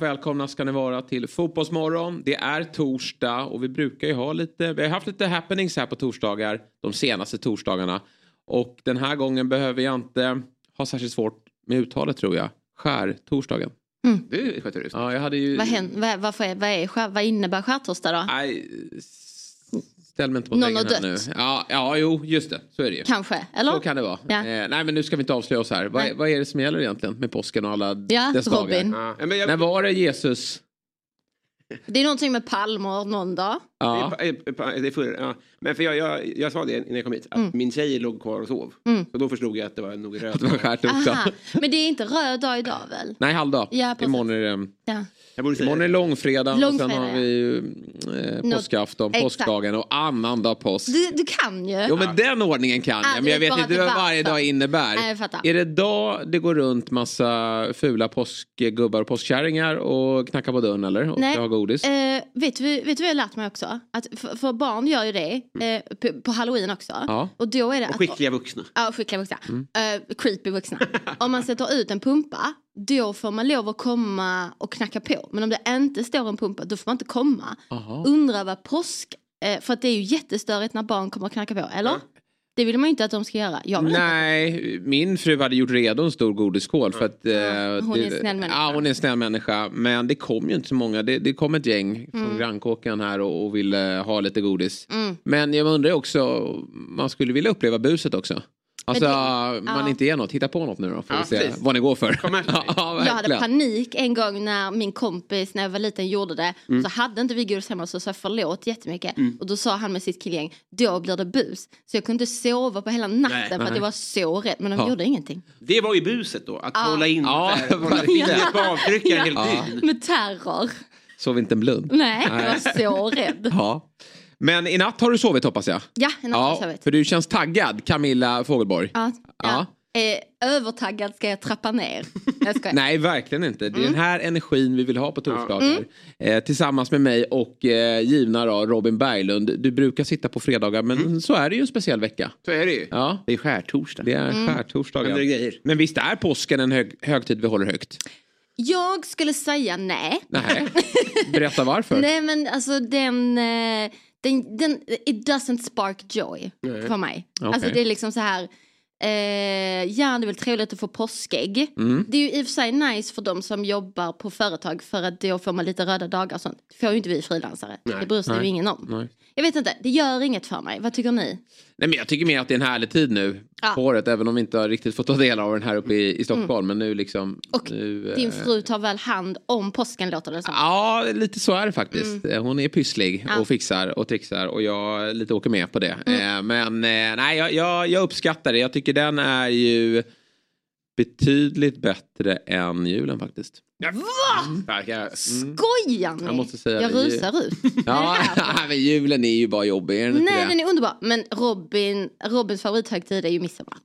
Varmt välkomna ska ni vara till Fotbollsmorgon. Det är torsdag och vi brukar ju ha lite, vi har haft lite happenings här på torsdagar de senaste torsdagarna. Och den här gången behöver jag inte ha särskilt svårt med uttalet tror jag. Skärtorsdagen. Det sköter du. Ja, jag hade ju... Vad, händer, vad, varför är, vad, är, vad innebär skärtorsdag då? Nej, ställ mig inte på Någon har här nu. dött. Ja, ja, jo, just det. Så är det ju. Kanske, eller? Så kan det vara. Ja. Eh, nej, men nu ska vi inte avslöja oss här. Vad, vad är det som gäller egentligen med påsken och alla Ja, dess dagar? Robin. Ja, men jag, När var det Jesus? Det är någonting med palmer någon dag. Ja. det, är, det är förr, ja. Men för jag, jag, jag sa det när jag kom hit, att Mm. min tjej låg kvar och sov. Så då förstod jag att det var nog röd. Det var skärtorsdag. Aha. Men det är inte röd dag idag väl? Nej, halvdag. Ja. Imorgon är det... Ja. Jag borde säga Imorgon är långfredag och sen har vi eh, påskafton, Exakt. påskdagen och annandag påsk. Du, du kan ju. Jo men den ordningen kan Ja, jag, men jag vet inte vad varje dag innebär. Nej. Är det då det går runt massa fula påskgubbar och påskkärringar och knackar på dörren eller? Och Nej. ska ha godis? Eh, vet, du, vet du vad jag har lärt mig också? Att för, för barn gör ju det eh, på, på halloween också. Ja. Och då är det Och att, skickliga vuxna. Ja, skickliga vuxna. Mm. Eh, creepy vuxna. om man sätter ut en pumpa, då får man lov att komma och knacka på. Men om det inte står en pumpa, då får man inte komma. Aha. Undrar vad påsk... Eh, för att det är ju jättestörigt när barn kommer och knackar på, eller? Det vill man ju inte att de ska göra. Vill inte. Nej, min fru hade gjort redo en stor godisskål för att... eh, hon är en snäll människa. Ja, hon är en snäll människa. Men det kom ju inte så många. Det, det kom ett gäng från grannkåken här och, och ville ha lite godis. Mm. Men jag undrar också, man skulle vilja uppleva buset också. Alltså, det- man ja. inte ger något. Hitta på något nu då. Får Ja, vi se precis. vad ni går för. Ja, Jag hade panik en gång när min kompis när jag var liten gjorde det. Mm. Så hade inte vi godis hemma så sa jag förlåt jättemycket. Och då sa han med sitt killgäng, då blir det bus. Så jag kunde inte sova på hela natten Nej. för att jag var så rädd. Men de Ja. gjorde ingenting. Det var ju buset då, att hålla in Ja, där, hålla verkligen. fingret på avtryckaren hela tiden. Med terror. Sov inte en blund. Nej, jag var så rädd. Ja. Men i natt har du sovit hoppas jag. Ja, en annan Ja, ja, för du känns taggad Camilla Fogelborg. ja, Ja. ja. Eh, övertaggad ska jag trappa ner. Jag. Nej, verkligen inte. Det är Mm. den här energin vi vill ha på torsdagar. Eh, tillsammans med mig och eh, givna då, Robin Berglund. Du brukar sitta på fredagar, men så är det ju en speciell vecka. Så är det ju. Ja. Det är skärtorsdag. Det är Mm. skärtorsdagar. Grejer. Men visst är påsken en hög, högtid vi håller högt? Jag skulle säga nej. Nej. Berätta varför. Nej men alltså den, eh, den, den it doesn't spark joy för mig. Okej. Alltså det är liksom så här, eh, ja det är väl trevligt att få påskägg. Mm. Det är ju i och för sig nice för de som jobbar på företag för att då får man lite röda dagar och sånt. Det får ju inte vi frilansare. Det bryr sig ju Nej. ingen om. Nej. Jag vet inte, det gör inget för mig. Vad tycker ni? Nej, men jag tycker mer att det är en härlig tid nu Ja. på året. Även om vi inte har riktigt fått ta del av den här uppe i, i Stockholm. Men nu liksom. Och nu, din eh, fru tar väl hand om påsken låter det som. Ja, lite så är det faktiskt. Eh, Hon är pysslig Mm. Ja. Mm. och fixar och trixar och jag lite åker med på det. Eh, Men nej, jag, jag, jag uppskattar det. Jag tycker den är ju betydligt bättre än julen faktiskt. Starka. Mm. Skojar ni? Jag måste säga jag det. rusar ut. Ja, men julen är ju bara jobbig. Är Nej det? den är underbar. Men Robin, Robins favorithögtid är ju midsommar.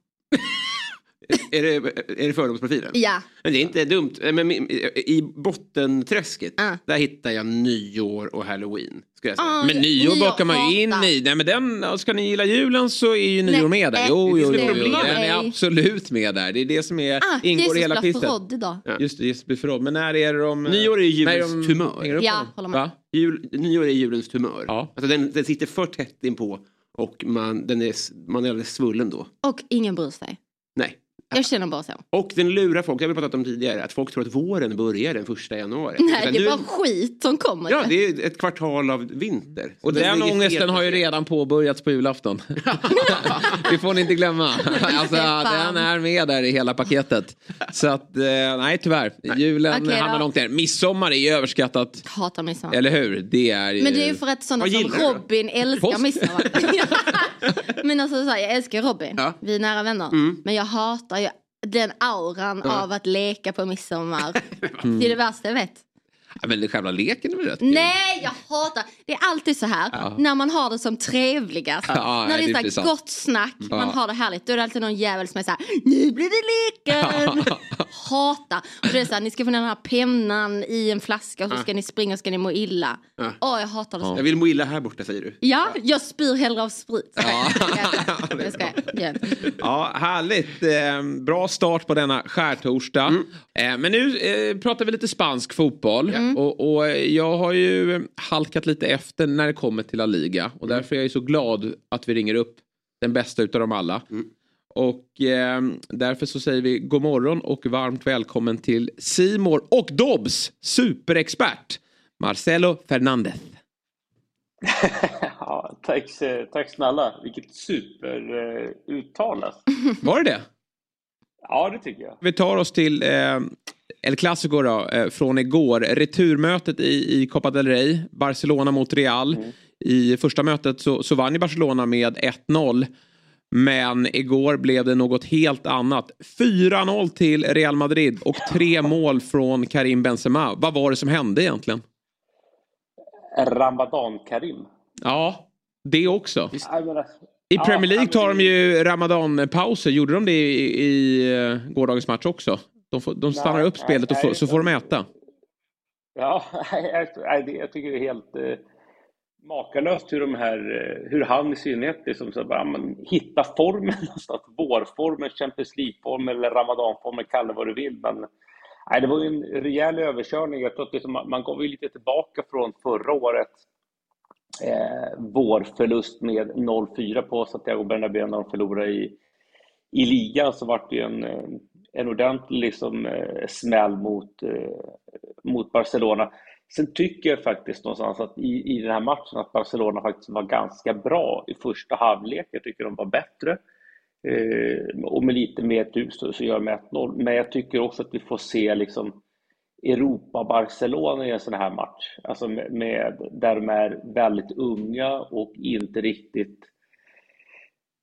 Är det, är det fördomsprofilen? Ja. Men det är inte dumt. Eh, Men i bottenträsket, Ah. där hittar jag nyår och halloween. Ska jag säga. Ah. Men nyår Nyår bakar man ju in i. Nej, men den, ska ni gilla julen så är ju nyår Nej, med där. eh, Jo, jo, det jo, jo. Den är absolut med där. Det är det som är, Ah, ingår Jesus i hela idag. Ja. Just det, Jesus blir förrådd. Men när är det de... Nyår är ju julens de tumör. Ja, håller med. Jul, nyår är julens tumör. Ja. Alltså den, den sitter för tätt inpå och man, den är, man är alldeles svullen då. Och ingen bryr sig. Nej. Jag känner bara så. Och den lurar folk, det har vi pratat om tidigare, att folk tror att våren börjar den första januari. Nej, Utan det är nu- bara skit som kommer. Ja, det är ett kvartal av vinter. Och den ligger ångesten har ju redan påbörjats på julafton. det får ni inte glömma. Alltså, den är med där i hela paketet. Så att, eh, nej tyvärr. Julen Okej då. hamnar långt ner. Midsommar är ju överskattat. Hatar midsommar. Eller hur? Det är ju... Men det är ju för att sådana som? Robin älskar Påsk. midsommar. men alltså så här, jag älskar Robin. Ja. Vi är nära vänner. Mm. Men jag hatar ju den auran av att leka på midsommar. Det är det värsta jag vet. Men själva leken är väl rätt Nej, jag hatar. Det är alltid så här Ja. när man har det som trevligast. Ja, när det det är är så gott snack, Ja. man har det härligt. Då är det alltid någon jävel som är så här, nu blir det leken. Hatar. Och det är så här, ni ska få ner den här pennan i en flaska och så ska ni springa och ska ni må illa. Åh, Ja. jag hatar det så. Jag vill må illa här borta säger du. Ja, jag spyr hellre av sprit. Ja. Jag skojar. Jag. Ja, härligt. Eh, bra start på denna skärtorsdag. Eh, men nu eh, pratar vi lite spansk fotboll. Och, och jag har ju halkat lite efter när det kommer till La Liga. Och därför är jag ju så glad att vi ringer upp den bästa utav dem alla. Och eh, därför så säger vi god morgon och varmt välkommen till Simor och Dobbs superexpert Marcelo Fernandez. ja, tack, eh, tack snälla. Vilket superuttal. alltså. Var det det? Ja, det tycker jag. Vi tar oss till eh, El Clasico då, eh, från igår. Returmötet i, i Copa del Rey. Barcelona mot Real. I första mötet så, så vann ju Barcelona med 1-0. Men igår blev det något helt annat. 4-0 till Real Madrid och tre mål från Karim Benzema. Vad var det som hände egentligen? Ramadan-Karim. Ja, det också. Menar, I Premier League tar de ju Ramadan-pauser. Gjorde de det i, i eh, gårdagens match också? De, får, de stannar Nej, upp spelet och nej, får, nej, så får de äta. Ja, jag, jag, tycker det är helt eh, makalöst hur de här, eh, hur han i synnerhet liksom så bara, man, hitta formen någonstans. Vårformen, Champions League-formen eller Ramadan-formen, kalla det vad du vill. Men nej, det var ju en rejäl överkörning. Jag tror att liksom, man, gav ju lite tillbaka från förra året. Eh, vår förlust med 0-4 på Santiago Bernabéu när de förlorade i, i ligan så vart det ju en, eh, en ordentlig liksom, eh, smäll mot, eh, mot Barcelona. Sen tycker jag faktiskt någonstans att i, i den här matchen att Barcelona faktiskt var ganska bra i första halvlek. Jag tycker de var bättre. Eh, och med lite mer tur så, så gör de 1-0. Men jag tycker också att vi får se liksom Europa-Barcelona i en sån här match. Alltså med, med, där de är väldigt unga och inte riktigt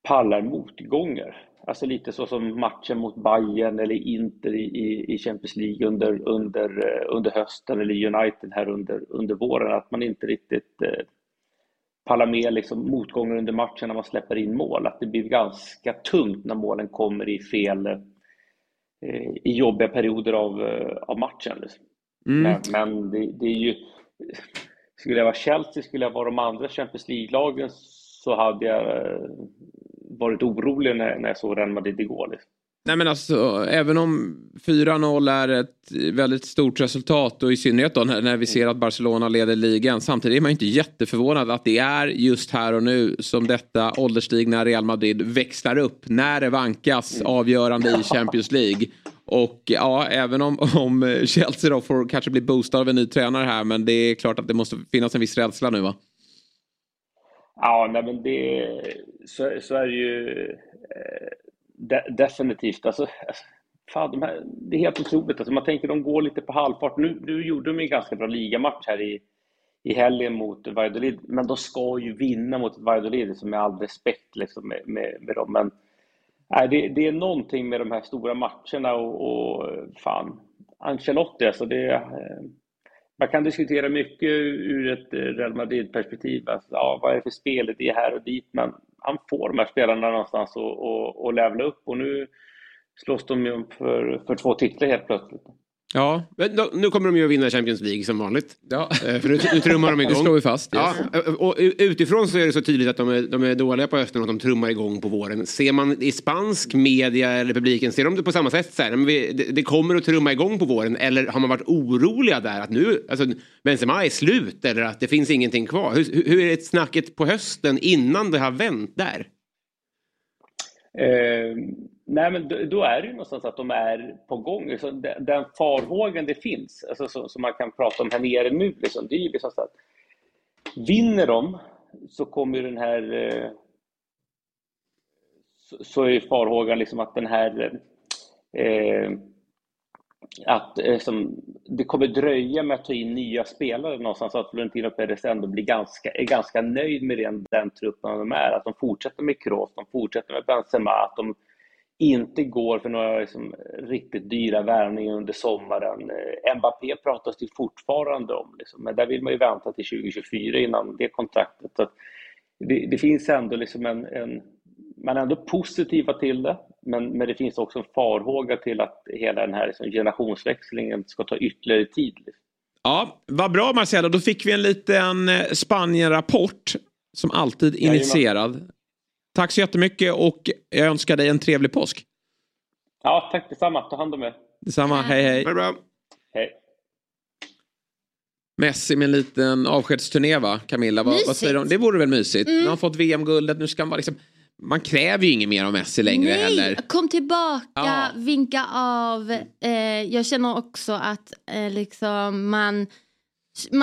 pallar motgångar. Alltså lite så som matchen mot Bayern eller Inter i, i, Champions League under, under, eh, under hösten eller United här under, under våren. Att man inte riktigt eh, pallar med liksom motgångar under matchen när man släpper in mål. Att det blir ganska tungt när målen kommer i fel, eh, i jobbiga perioder av, av matchen. Liksom. Mm. Men, men det, det är ju... Skulle jag vara Chelsea, skulle jag vara de andra Champions League-lagen så hade jag varit orolig när, när jag såg Real Madrid igår. Liksom. Nej men alltså även om 4-0 är ett väldigt stort resultat och i synnerhet då när, när vi ser att Barcelona leder ligan. Samtidigt är man ju inte jätteförvånad att det är just här och nu som detta ålderstigna Real Madrid växlar upp när det vankas avgörande i Champions League. Och ja, även om, om Chelsea då får kanske bli boostad av en ny tränare här men det är klart att det måste finnas en viss rädsla nu va? Ja, nej, men det, så, så är det ju eh, de, definitivt. Alltså, alltså, fan, de här, det är helt otroligt. Alltså, man tänker de går lite på halvfart. Nu, nu gjorde de en ganska bra ligamatch här i, i helgen mot Valladolid, men de ska ju vinna mot Valladolid liksom, med all respekt liksom, med, med, med dem. Men nej, det, det är någonting med de här stora matcherna och, och fan, Ancelotti, alltså det, eh, man kan diskutera mycket ur ett eh, Real Madrid-perspektiv. Alltså, ja, vad är det för spel? Det är här och dit. Men han får de här spelarna någonstans och, och, och levla upp. Och nu slåss de ju för, för två titlar helt plötsligt. Ja, nu kommer de ju att vinna Champions League som vanligt. ja. Eh, För nu, nu trummar de det igång. slår vi fast. Ja, Yes. och utifrån så är det så tydligt att de är, de är dåliga på hösten och att de trummar igång på våren. Ser man i spansk media eller publiken, ser de det på samma sätt? Så här, men vi, det, det kommer att trumma igång på våren. Eller har man varit oroliga där att nu, alltså Benzema är slut eller att det finns ingenting kvar? Hur, hur är det snacket på hösten innan det har vänt där? Eh, nej, men då, är det ju någonstans att de är på gång. Så den, farhågan det finns, alltså, som, som man kan prata om här nere nu, liksom, det är ju liksom så att vinner de så kommer ju den här eh, så, så är farhågan liksom att den här eh, att eh, som, det kommer dröja med att ta in nya spelare någonstans, så att Florentino Perez ändå blir ganska, är ganska nöjd med den, den truppen de är. Att de fortsätter med Kroos, de fortsätter med Benzema, att de inte går för några liksom, riktigt dyra värvningar under sommaren. Eh, Mbappé pratas det fortfarande om, liksom, men där vill man ju vänta till 2024 innan det kontraktet. Så det, det, finns ändå liksom en, en, man är ändå positiva till det, men, men det finns också en farhåga till att hela den här liksom, generationsväxlingen ska ta ytterligare tid. Liksom. Ja, vad bra Marcelo, då fick vi en liten eh, Spanien-rapport som alltid initierad. Tack så jättemycket och jag önskar dig en trevlig påsk. Ja, tack detsamma. Ta hand om er. Detsamma. Hej, hej. Ha det bra. Hej. Messi med en liten avskedsturné va, Camilla? Vad, vad säger du? Det vore väl mysigt? Mm. Nu har han fått VM-guldet, nu ska man liksom... Man kräver ju inget mer av Messi längre Nej, heller. kom tillbaka, ja. vinka av. Eh, jag känner också att eh, liksom man, man...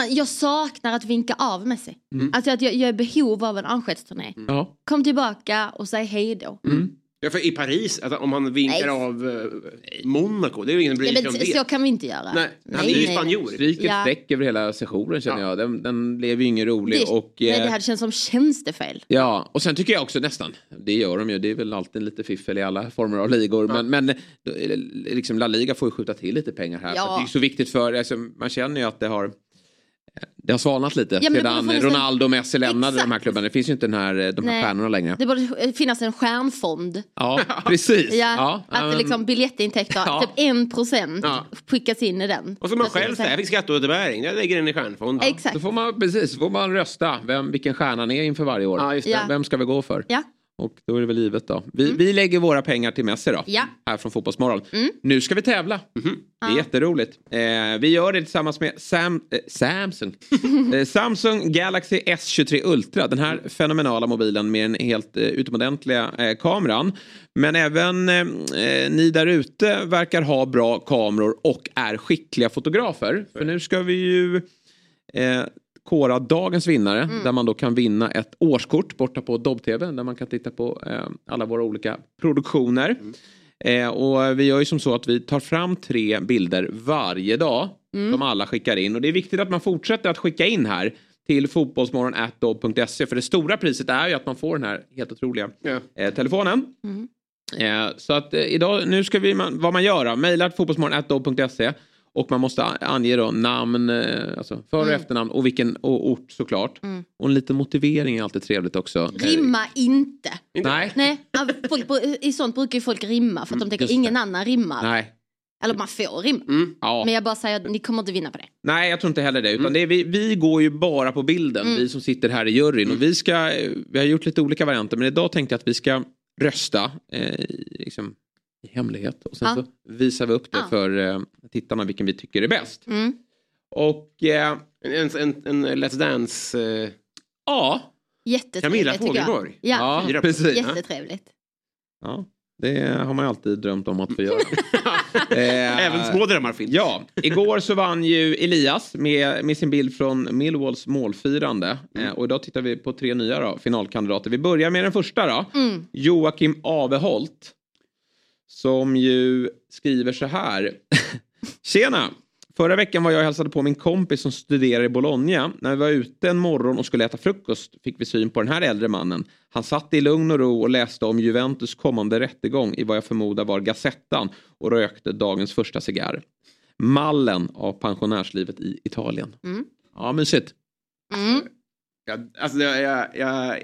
Jag saknar att vinka av Messi. Mm. Alltså att jag, jag är i behov av en avskedsturné. Mm. Kom tillbaka och säg hej då. Mm. Ja, för i Paris, alltså, om han vinkar nej. av uh, Monaco, det är ju ingen bryr sig om det. Så kan vi inte göra. Nej, han nej, är ju spanjor. Stryk ett ja. streck över hela sessionen känner ja. jag. Den, den blev ju ingen rolig. Det, och, nej, det eh, hade känts som tjänstefel. Ja, och sen tycker jag också nästan, det gör de ju, det är väl alltid lite fiffel i alla former av ligor. Ja. Men, men liksom La Liga får ju skjuta till lite pengar här. Ja. det är så viktigt för, alltså, man känner ju att det har det har svalnat lite ja, sedan Ronaldo och Messi lämnade Exakt. de här klubbarna. Det finns ju inte den här, de här stjärnorna längre. Det borde finnas en stjärnfond. Ja, precis. ja, ja, att um, liksom biljettintäkter, ja. typ en procent ja. skickas in i den. Och som man själv säger, jag fick skatteåterbäring, jag lägger den i stjärnfond. Exakt. Så får man, precis, får man rösta vem, vilken stjärna han är inför varje år. Ja, Vem ska vi gå för? Ja. Och då är det väl givet då. Vi, mm. vi lägger våra pengar till Messi då. Ja. Här från Fotbollsmorgon. Mm. Nu ska vi tävla. Mm. Det är ja. jätteroligt. Eh, vi gör det tillsammans med Sam, eh, Samsung. eh, Samsung Galaxy S23 Ultra. Den här fenomenala mobilen med den helt eh, utomordentliga eh, kameran. Men även eh, ni där ute verkar ha bra kameror och är skickliga fotografer. För nu ska vi ju kora dagens vinnare mm. där man då kan vinna ett årskort borta på Dobb-TV där man kan titta på eh, alla våra olika produktioner. Mm. Eh, och vi gör ju som så att vi tar fram tre bilder varje dag mm. som alla skickar in och det är viktigt att man fortsätter att skicka in här till fotbollsmorgon.se för det stora priset är ju att man får den här helt otroliga ja. eh, telefonen. Mm. Eh, så att eh, idag, nu ska vi, man, vad man gör, mejla fotbollsmorgon.se och man måste ange då namn, eh, alltså för och mm. efternamn och vilken och ort såklart. Mm. Och en liten motivering är alltid trevligt också. Rimma inte. Nej. Nej folk, I sånt brukar ju folk rimma för att de tänker ingen annan rimmar. Nej. Eller man får rimma. Mm. Ja. Men jag bara säger att ni kommer inte vinna på det. Nej jag tror inte heller det. Utan mm. det är, vi, vi går ju bara på bilden. Mm. Vi som sitter här i juryn. Och mm. vi, ska, vi har gjort lite olika varianter. Men idag tänkte jag att vi ska rösta. Eh, liksom, i hemlighet. Och sen ja. så visar vi upp det ja. för eh, tittarna vilken vi tycker är bäst. Mm. Och... Eh, en, en, en Let's Dance... Eh... Ja. Jättetrevligt Camilla Fogelborg. Ja, ja precis. Jättetrevligt. Ja. Det har man ju alltid drömt om att få göra. eh, Även små drömmar finns. Ja, igår så vann ju Elias med, med sin bild från Millwalls målfirande. Mm. Eh, och idag tittar vi på tre nya då, finalkandidater. Vi börjar med den första då. Mm. Joakim Aveholt. Som ju skriver så här. Tjena! Förra veckan var jag och hälsade på min kompis som studerar i Bologna. När vi var ute en morgon och skulle äta frukost fick vi syn på den här äldre mannen. Han satt i lugn och ro och läste om Juventus kommande rättegång i vad jag förmodar var Gazettan och rökte dagens första cigarr. Mallen av pensionärslivet i Italien. Mm. Ja, mysigt. Mm. Alltså, jag, alltså, jag, jag,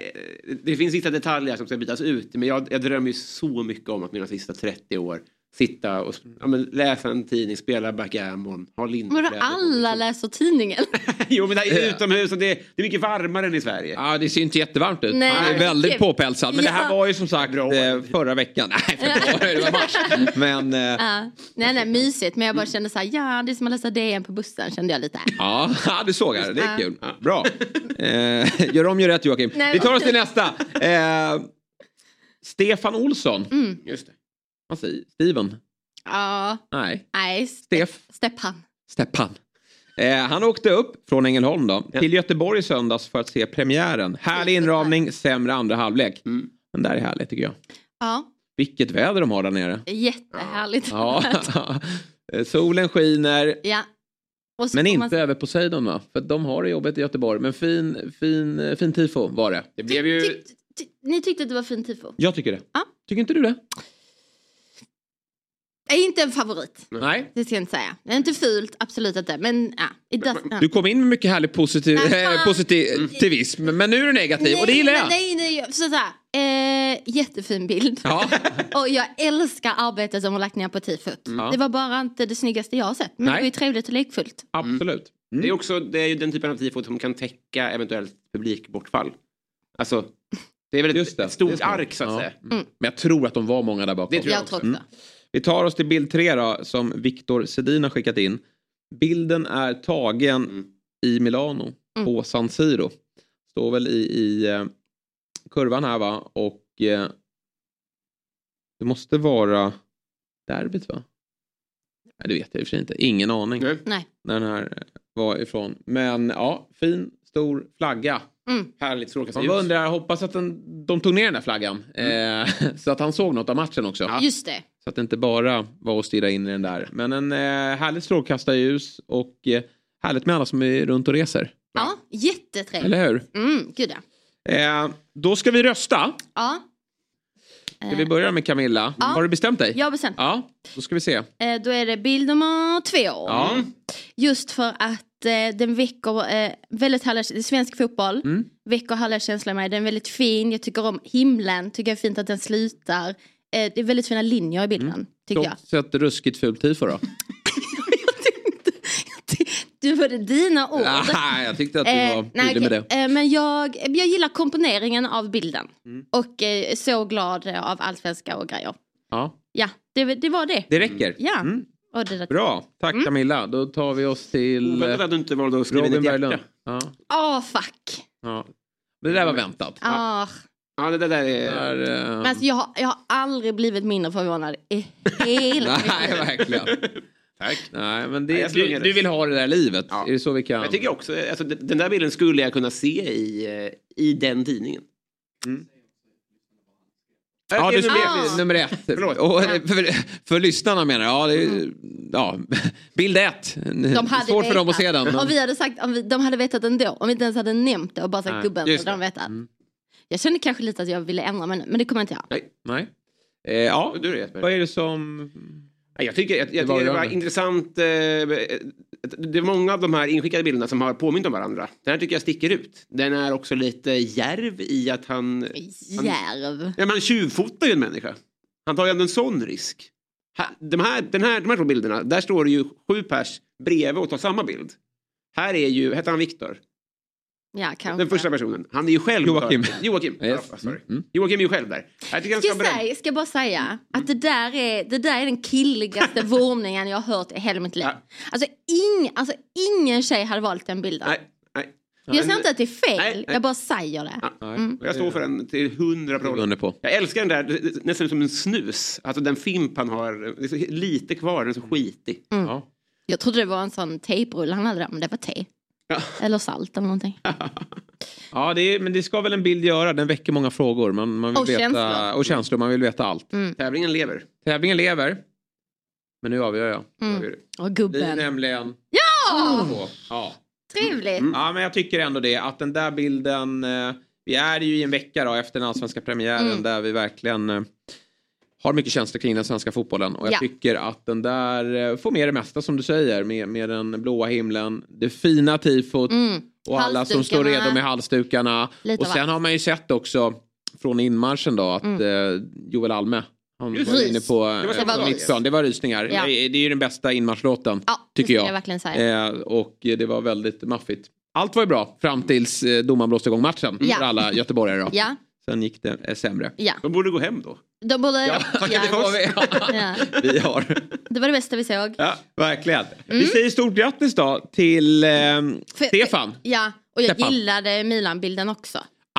det finns vissa detaljer som ska bytas ut men jag, jag drömmer ju så mycket om att mina sista 30 år sitta och ja, men, läsa en tidning, spela backgammon, ha lindkläder. Men alla läser tidningen? jo men det är utomhus och det, det, är mycket varmare än i Sverige. Ja det ser inte jättevarmt ut. Nej. Han är väldigt påpälsad. Men ja. det här var ju som sagt Bra. Eh, förra veckan. Nej februari, det var mars. Men, eh... ja. Nej nej mysigt men jag bara kände så här, ja det är som att läsa DN på bussen kände jag lite. Ja, du såg det, det är kul. Bra. Eh, gör om, gör rätt Joakim. Nej, Vi tar oss till nästa. Eh, Stefan Olsson. Mm. Just det. Vad säger Steven? Ja. Nej. Nej. Stef. Steppan. Steppan. Eh, han åkte upp från Ängelholm då, ja. till Göteborg i söndags för att se premiären. Härlig inramning, sämre andra halvlek. Mm. Men det är härligt tycker jag. Ja. Vilket väder de har där nere. Jättehärligt. Ja. Solen skiner. Ja. Men inte man... över Poseidon va? För de har det jobbet i Göteborg. Men fin, fin, fin tifo var det. Det blev ju... Ty, ty, ty, ni tyckte att det var fin tifo? Jag tycker det. Ja. Tycker inte du det? Är inte en favorit. Nej. Det ska jag inte säga. Det är inte fult, absolut inte. Men ja, it does, Du kom in med mycket härlig positiv, Nej, eh, fan. positivivism. Men nu är du negativ och det gillar jag. Nej, nej, nej. Så, så här, eh, jättefin bild. Ja. Och jag älskar arbetet som har lagt ner på tifot. Ja. Det var bara inte det snyggaste jag har sett. Men Nej. det var ju trevligt och lekfullt. Absolut. Det är också det är ju den typen av tifo som kan täcka eventuellt publikbortfall. Alltså, det är väl ett, ett stort ark så att Ja. säga. Men jag tror att de var många där bakom. Det tror jag Jag tror också. Vi tar oss till bild tre då, som Viktor Sedin har skickat in. Bilden är tagen Mm. i Milano på San Siro. Står väl i, i eh, kurvan här va och eh, det måste vara derbyt va? Nej, det vet jag i och för sig inte. Ingen aning Nej. Nej. när den här var ifrån. Men ja, fin stor flagga. Mm. Härligt Man strålkastarljus. bara undrar, jag hoppas att den, de tog ner den där flaggan. Eh, så att han såg något av matchen också. Just det. Så att det inte bara var att stirra in i den där. Men en eh, härligt strålkastarljus och eh, härligt med alla som är runt och reser. Ja, jättetrevligt. Eller hur? Mm, gud ja. Eh, då ska vi rösta. ja. Ska vi börja med Camilla? Ja. Har du bestämt dig? Jag har bestämt. Ja, då ska vi se. Eh, då är det bild nummer två. Ja. Just för att eh, den väcker eh, väldigt härliga, är svensk fotboll, Mm. väcker härliga känslor i mig. Den är väldigt fin, jag tycker om himlen, tycker jag är fint att den slutar. Eh, det är väldigt fina linjer i bilden, tycker jag. Trots ett ruskigt fult tifo då? Du var det dina ord. Nej, jag tyckte att du Eh, var nej, tydlig med det. Eh, men jag, jag gillar komponeringen av bilden. Mm. Och eh, så glad eh, av allsvenska och grejer. Ja, Ja, det, det var det. det räcker. Ja. Mm. Bra, tack Mm. Camilla. Då tar vi oss till Oväntat att du inte valde att skriva in Robin Berglund. hjärta. Ja, Åh, fuck. ja. Det där var väntat. Ah. Ja, det där är... Där, eh, Men alltså, jag, har- jag har aldrig blivit mindre förvånad i hela Nej, verkligen. Tack. Nej, men Nej, det, jag du, du vill ha det där livet. Ja. Är det så vi kan? Jag tycker också, alltså, den där bilden skulle jag kunna se i, eh, i den tidningen. Ja, du. Ah. nummer ett. Och, för, för lyssnarna menar jag. Ja, det är, ja, bild ett. De hade Svårt för dem att se den. Om vi hade sagt, om vi, de hade vetat ändå. Om vi inte ens hade nämnt det och bara sagt Nej, gubben så hade de vetat. Mm. Jag kände kanske lite att jag ville ändra mig nu, men det kommer jag inte göra. Nej, Nej. Eh, ja, du är vad är det som... Jag tycker, jag, jag Det var tycker det var intressant. Eh, det är många av de här inskickade bilderna som har påmint om varandra. Den här tycker jag sticker ut. Den är också lite järv i att han... han Järv. ja, man tjuvfotar ju en människa. Han tar ju ändå en sån risk. De här, den här, de här två bilderna, där står det ju sju pers bredvid och tar samma bild. Här är ju, hette han Viktor? Ja, kanske. Den första personen. Han är ju själv... Joakim. Joakim. Yes. Ja, sorry. Mm. Joakim är ju själv där. Jag Ska jag, säga, ska bara säga att det där är, det där är den killigaste vurmningen jag har hört i hela mitt liv. Ja. Alltså, ing, alltså ingen tjej hade valt den bilden. Nej, jag säger inte att det är fel, Nej, nej. jag bara säger det. Ja. Mm. Jag står för den till hundra procent. Jag älskar den där, nästan som en snus. Alltså den fimp han har, det är så lite kvar, den är så skitig. Ja. Jag trodde det var en sån tejprulle han hade där, men det var te. Ja. Eller salt eller någonting. Ja, det är, men det ska väl en bild göra. Den väcker många frågor. Man, man vill Och veta, känslor. Och känslor. Man vill veta allt. Tävlingen lever. Tävlingen lever. Men nu avgör jag. Mm. Avgör. Och gubben. nämligen... Ja! Två. Ja. Trevligt. ja, men jag tycker ändå det. Att den där bilden... Eh, vi är ju i en vecka då, efter den allsvenska premiären Mm. där vi verkligen eh, har mycket känslor kring den svenska fotbollen. Och jag Ja. tycker att den där eh, får med det mesta som du säger. Med, med den blåa himlen, det fina tifot Mm. och alla som står redo med halsdukarna. Lite och sen allt. har man ju sett också från inmarschen då att eh, Joel Alme han Just var inne på Det var eh, mittenplan. Det var rysningar. Ja. Det är ju den bästa inmarschlåten. Ja, tycker jag. jag verkligen säga. Eh, och det var väldigt maffigt. Allt var ju bra fram tills eh, domaren blåste igång matchen Ja. för alla göteborgare. Då. Ja, Sen gick det eh, sämre. ja. De borde gå hem då. De borde... Ja, för oss. Ja. vi har. Det var det bästa vi såg. Ja, verkligen. Vi säger stort grattis då till eh, För- Stefan. Ja, och jag Stefan. gillade Milan-bilden också.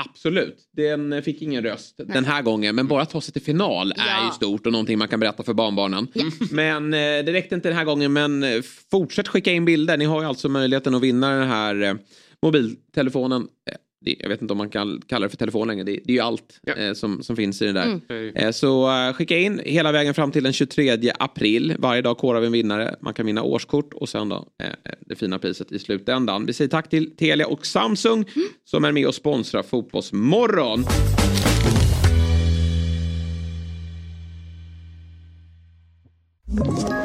Absolut. Den fick ingen röst den här gången. Men bara att ta sig till final är Ja. ju stort och någonting man kan berätta för barnbarnen. Men eh, det räckte inte den här gången. Men eh, fortsätt skicka in bilder. Ni har ju alltså möjligheten att vinna den här eh, mobiltelefonen. Eh, det, jag vet inte om man kan kalla det för telefon längre. Det, det är ju allt Ja. eh, som, som finns i den där. Mm. Eh, så eh, skicka in hela vägen fram till den 23 april. Varje dag korar vi en vinnare. Man kan vinna årskort och sen då eh, det fina priset i slutändan. Vi säger tack till Telia och Samsung som är med och sponsrar Fotbollsmorgon. Ett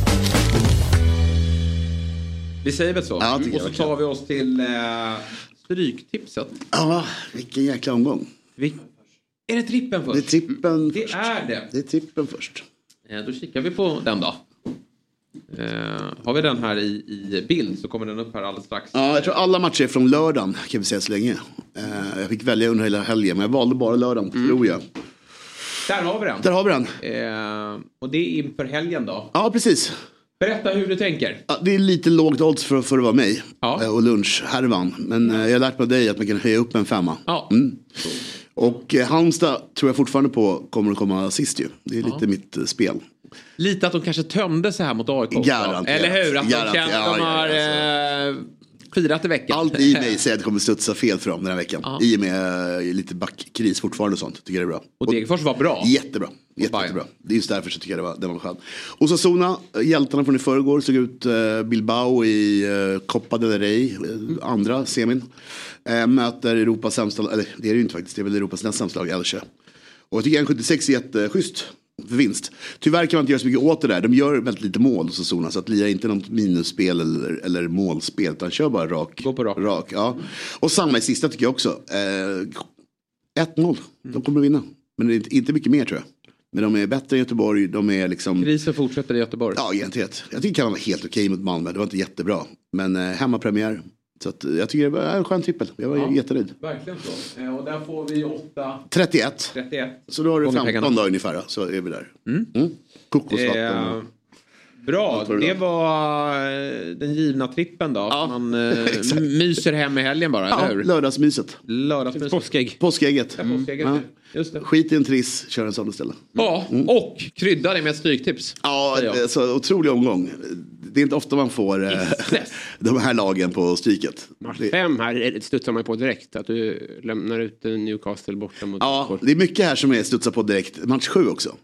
Vi säger väl så. Ja, tycker och så tar vi oss till eh, Stryktipset. Ja, vilken jäkla omgång. Vi... Är det trippen först? Det är trippen Det först. är det. Det är trippen först. Eh, då kikar vi på den då. Eh, har vi den här i, i bild så kommer den upp här alldeles strax. Ja, jag tror alla matcher är från lördagen kan vi säga så länge. Eh, jag fick välja under hela helgen men jag valde bara lördagen tror jag. Där har vi den. Där har vi den. Eh, och det är inför helgen då. Ja, precis. Berätta hur du tänker. Ja, det är lite lågt odds för, för att vara mig Ja. eh, och lunchhärvan. Men eh, jag har lärt mig av dig att man kan höja upp en femma. Ja. Mm. Och eh, Halmstad tror jag fortfarande på kommer att komma sist ju. Det är lite mitt eh, spel. Lite att de kanske tömde sig här mot AIK. Garanterat. Eller hur? Att de känner att de Ja, har ja, eh, firat i veckan. Allt i mig säger att det kommer studsa fel för dem den här veckan. Ja. I och med eh, lite backkris fortfarande och sånt. Tycker jag det är bra. Och Degerfors var bra. Jättebra. Jättebra. Det är just därför så tycker jag det var, det var skön. Och så Sona, hjältarna från i förrgår, såg ut eh, Bilbao i eh, Copa del Rey, eh, andra semin. Eh, möter Europas sämsta, eller det är det ju inte faktiskt, det är väl Europas näst sämsta lag, Elche. Och jag tycker 1,76 är jätteschysst för vinst. Tyvärr kan man inte göra så mycket åt det där. De gör väldigt lite mål hos Sona. Så att lira inte något minusspel eller, eller målspel. Utan kör bara rak. Gå på rak. ja. Och samma i sista tycker jag också. Eh, 1-0. De kommer att vinna. Men det inte, mycket mer tror jag. Men de är bättre än Göteborg. De är liksom... Krisen fortsätter i Göteborg. Ja, egentligen. Jag tycker kan vara helt okej mot Malmö. Det var inte jättebra. Men eh, hemmapremiär. Så att, jag tycker det var en skön trippel. Jag var Ja. jättenöjd. Verkligen så. Eh, och där får vi 8, 31. 31. Så då har du Gånger 15 pengarna. dagar ungefär. Så är vi där. Mm. Kokosvatten. Eh, bra, det var. eh, den givna trippen då. Man eh, myser hem i helgen bara, Ja, eller hur? lördagsmyset. Lördagsmys. Påskägg. Påskägget. Ja, påskägget. Ja. Just det. Skit i en triss, kör en sån istället. Ja, och krydda det med ett stryktips. Ja, är så otrolig omgång. Det är inte ofta man får eh, de här lagen på stryket. Match Det, fem här studsar man på direkt. Att du lämnar ut eh, Newcastle borta mot ja, Degerfors. det är mycket här som är studsar på direkt. Match sju också.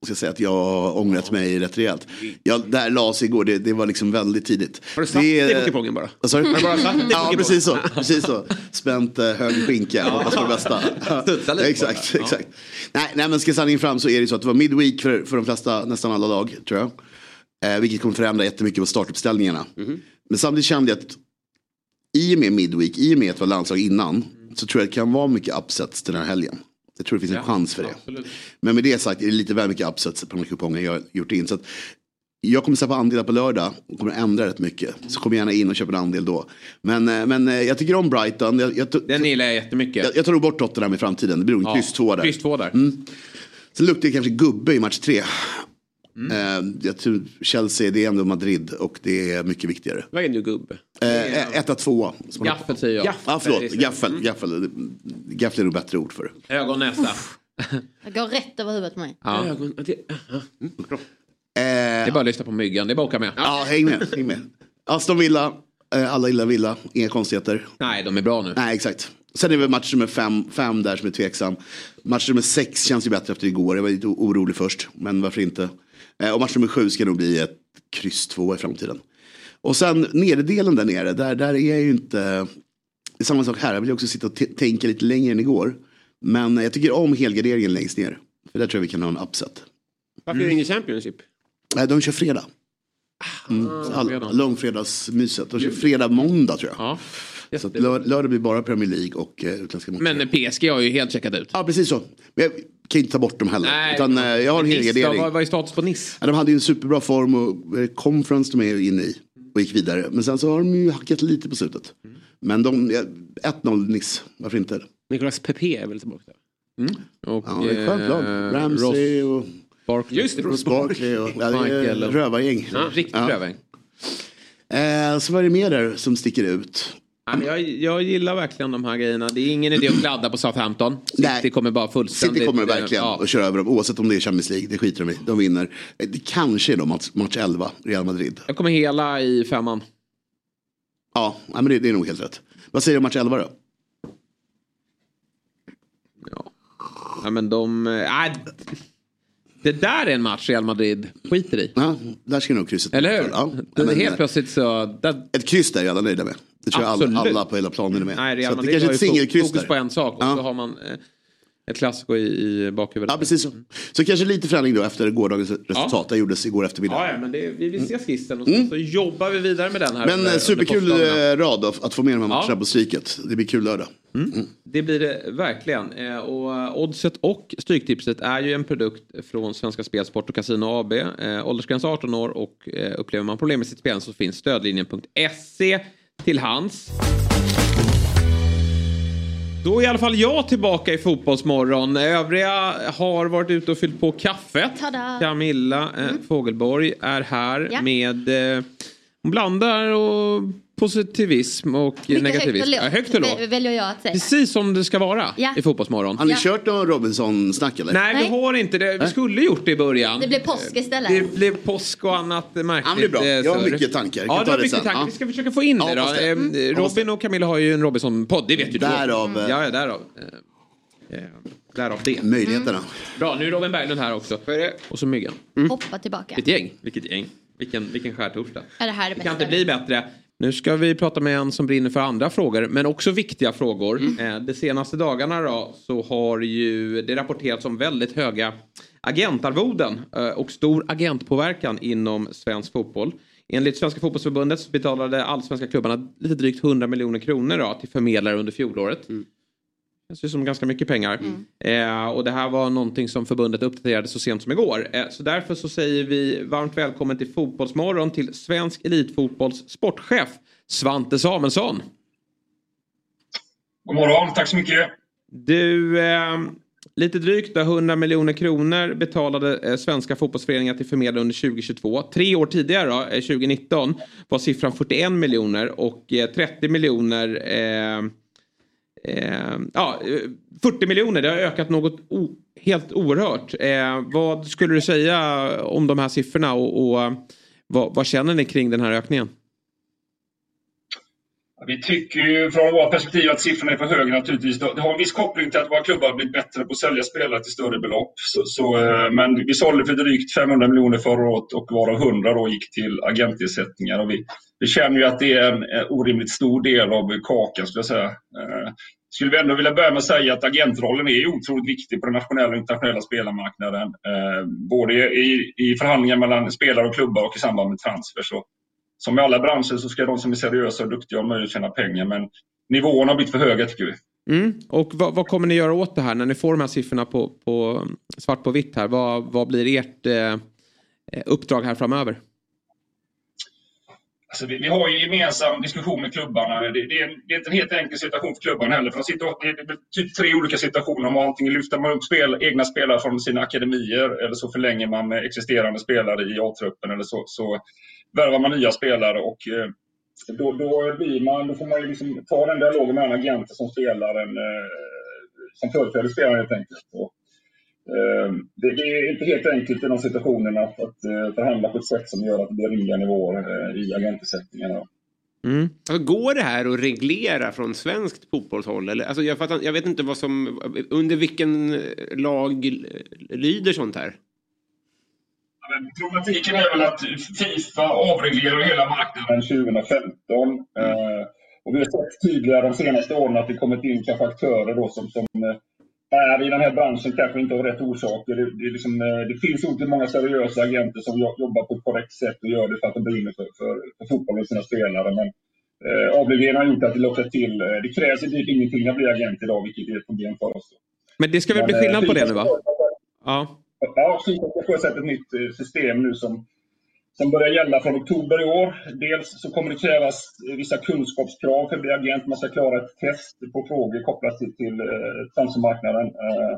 Jag ska säga att jag har ångrat mig rätt rejält. Jag, där lades igår, det, det var liksom väldigt tidigt. Har du satt Det är- dig på kupongen bara? Vad sa du? Har du bara satt dig Ja, precis så. Precis så. Spänt eh, hög skinka, hoppas på det bästa. Lite exakt, bara. Ja. exakt. Nej, nej, men ska sanningen fram så är det så att det var midweek för, för de flesta, nästan alla lag, tror jag. Eh, vilket kommer förändra jättemycket på startuppställningarna. Mhm. Men samtidigt kände jag att i och med midweek, i och med att det var landslag innan, så tror jag att det kan vara mycket upsets den här helgen. Jag tror det finns en chans för det. Absolut. Men med det sagt är det lite väl mycket upsets på de här kupongerna jag har gjort in. Så att jag kommer på andelar på lördag och kommer ändra rätt mycket. Så kom gärna in och köp en andel då. Men, eh, men eh, jag tycker om Brighton. Jag, jag, Den gillar jag jättemycket. jag, jag tar nog bort Tottenham i framtiden. Det blir nog en kryss två där. Kryss två där. Sen luktar det kanske gubbe i match tre. Mm. Eh, jag tror Chelsea, det är ändå Madrid och det är mycket viktigare. Vad är nu gubbe? Eh, etta, tvåa. Gaffel säger jag. Ja, förlåt. Gaffel. Gaffel. Gaffel är nog bättre ord för det. Ögon, näsa. Jag går rätt över huvudet på mig. Ja. Ögon, det, mm, bra. Det är bara att lyssna på myggan, det är bara att åka med. Ja, häng med. Häng med. Aston Villa, eh, alla gillar Villa, inga konstigheter. Nej, de är bra nu. Nej, exakt. Sen är det match nummer fem, fem där som är tveksam. Match nummer sex känns ju bättre efter igår. Jag var lite orolig först, men varför inte? Eh, och match nummer sju ska nog bli ett kryss två i framtiden. Och sen nederdelen där nere, där, där är jag ju inte... Det är samma sak här, jag vill också sitta och tänka lite längre än igår. Men jag tycker om helgarderingen längst ner. För där tror jag vi kan ha en upset. Varför är det ingen Championship? Nej, de kör fredag. Mm. All, långfredagsmyset. De kör fredag, måndag tror jag. Ja. Så lör, lördag blir bara Premier League och eh, utländska motståndare. Men PSG har ju helt checkat ut. Ja, precis så. Men jag kan inte ta bort dem heller. Nej, utan, eh, jag har en helgardering. Vad, vad är status på? Ja, de hade ju en superbra form och eh, conference de är inne i. Och gick vidare. Men sen så har de ju hackat lite på slutet. Men de, ja, 1-0 Nice, varför inte? Nicolas Pepe är väl tillbaka? Och, Ja, det är ett skönt lag. eh, Ramsey Ross och Barkley. Just det. Ross Barkley och ja, Michael rövargäng. Ja, riktigt Ja. röväng. Eh, så vad är det mer där som sticker ut? Jag, jag gillar verkligen de här grejerna. Det är ingen idé att kladda på Southampton. Nej. City kommer bara fullständigt... City kommer verkligen ja. att köra över dem oavsett om det är Champions League. Det skiter de i. De vinner. Det kanske är då match, match 11, Real Madrid. Jag kommer hela i femman. Ja, nej, men det, det är nog helt rätt. Vad säger du om match 11 då? Ja, men de... Äh, det där är en match Real Madrid skiter i. Ja, där ska nog krysset Eller hur? Ja, det är men, helt plötsligt så... Där, Ett kryss där är alla nöjda med. Det tror jag alla, Absolut. alla på hela planen är med. nej, Real Madrid har är ett ju singelkryss fokus där. på en sak och Ja. så har man eh, ett klassiko i, i bakhuvudet. Ja, precis så. Så kanske lite förändring då efter gårdagens resultat. Det gjordes igår eftermiddag. Ja, ja, men det, vi vill se skissen och så, så jobbar vi vidare med den här. Mm. Men under- eh, superkul under eh, rad att, att få med de här matcherna Ja. på stryket. Det blir kul lördag. Det blir det verkligen. Och Oddset och Stryktipset är ju en produkt från Svenska Spel, Sport och Casino AB. Åldersgräns 18 år och upplever man problem med sitt spel så finns stödlinjen.se till hands. Då är i alla fall jag tillbaka i Fotbollsmorgon. Övriga har varit ute och fyllt på kaffet. Tada. Camilla eh, Fogelborg är här Ja. med... Eh, hon blandar och positivism och Mycket negativism. högt och Ja, lågt, högt och lågt. vä- väljer jag att säga. Precis som det ska vara Ja. i Fotbollsmorgon. Har ni Ja. kört någon Robinson-snack eller? Nej, vi Nej. har inte det. Vi skulle gjort det i början. Det blev påsk istället. Det blev påsk och annat märkligt. Det är bra. eh, Jag har mycket tankar. Jag Ja, du har mycket tankar. Ja. Vi ska försöka få in Ja, det då. det. Eh, Mm, Robin och Camilla har ju en Robinson-podd, det vet ju du. Därav, eh, Ja, ja, därav. Eh, Därav det. Möjligheterna. Bra, nu är Robin Berglund här också. Och så Myggan. Hoppa tillbaka. Vilket gäng. Vilket gäng. Vilken, vilken skärtorsdag. Är det här det Det kan inte bli bättre. Nu ska vi prata med en som brinner för andra frågor, men också viktiga frågor. Mm. Eh, De senaste dagarna då, så har ju det rapporterats om väldigt höga agentarvoden eh, och stor agentpåverkan inom svensk fotboll. Enligt Svenska fotbollsförbundet så betalade allsvenska klubbarna lite drygt 100 miljoner kronor då, till förmedlare under fjolåret. Det ser ut som ganska mycket pengar. Eh, och det här var någonting som förbundet uppdaterade så sent som igår. Eh, så därför så säger vi varmt välkommen till Fotbollsmorgon till svensk elitfotbolls sportchef Svante Samuelsson. God morgon, tack så mycket. Du, eh, lite drygt då, 100 miljoner kronor betalade eh, svenska fotbollsföreningar till förmedlare under 2022. Tre år tidigare, då, eh, 2019, var siffran 41 miljoner och eh, 30 miljoner Ehm, eh, ja, 40 miljoner, det har ökat något o, helt oerhört. Eh, vad skulle du säga om de här siffrorna och, och vad, vad känner ni kring den här ökningen? Vi tycker ju från vårt perspektiv att siffrorna är för höga naturligtvis. Det har en viss koppling till att våra klubbar har blivit bättre på att sälja spelare till större belopp. Så, så, eh, men vi sålde för drygt 500 miljoner förra året och varav 100 då gick till agentersättningar. Och vi, vi känner ju att det är en orimligt stor del av kakan skulle jag säga. Eh, skulle vi ändå vilja börja med att säga att agentrollen är otroligt viktig på den nationella och internationella spelarmarknaden. Eh, både i, i förhandlingar mellan spelare och klubbar och i samband med transfer. Så som i alla branscher så ska de som är seriösa och duktiga ha möjlighet att tjäna pengar. Men nivåerna har blivit för höga tycker vi. Mm. Och vad, vad kommer ni göra åt det här när ni får de här siffrorna på, på svart på vitt här? Vad, vad blir ert eh, uppdrag här framöver? Alltså vi, vi har ju gemensam diskussion med klubbarna. Det, det, är, det är inte en helt enkel situation för klubbarna heller. För de sitter, det är typ tre olika situationer. Man antingen lyfter man upp spel, egna spelare från sina akademier eller så förlänger man med existerande spelare i A-truppen eller så, så värvar man nya spelare. Och, eh, då, då, blir man, då får man ju liksom ta den dialogen med en agent som spelaren eh, som företräder spelaren helt enkelt. Och, eh, det, det är inte helt enkelt i de situationerna att, att eh, förhandla på ett sätt som gör att det blir rimliga nivåer eh, i agentersättningarna. Mm. Alltså, går det här att reglera från svenskt fotbollshåll? Eller, alltså, jag, fattar, jag vet inte vad som, under vilken lag lyder sånt här? Ja, Problematiken är väl att Fifa avreglerar hela marknaden 2015. Eh, och vi har sett tydligare de senaste åren att det kommit in kanske aktörer då som, som eh, är i den här branschen kanske inte av rätt orsaker. Det, det, liksom, eh, det finns otroligt många seriösa agenter som jo- jobbar på ett korrekt sätt och gör det för att de brinner för, för, för fotbollen och sina spelare. Men eh, avregleringen har gjort att det lockar till. Det krävs i ingenting att bli agent idag, vilket är ett problem för oss. Men det ska väl bli skillnad på det nu va? ska- Ja. Ja, Fifa får sjösätta ett nytt eh, system nu som, som börjar gälla från oktober i år. Dels så kommer det krävas vissa kunskapskrav för att bli agent. Man ska klara ett test på frågor kopplat till, till eh, transfermarknaden. Eh,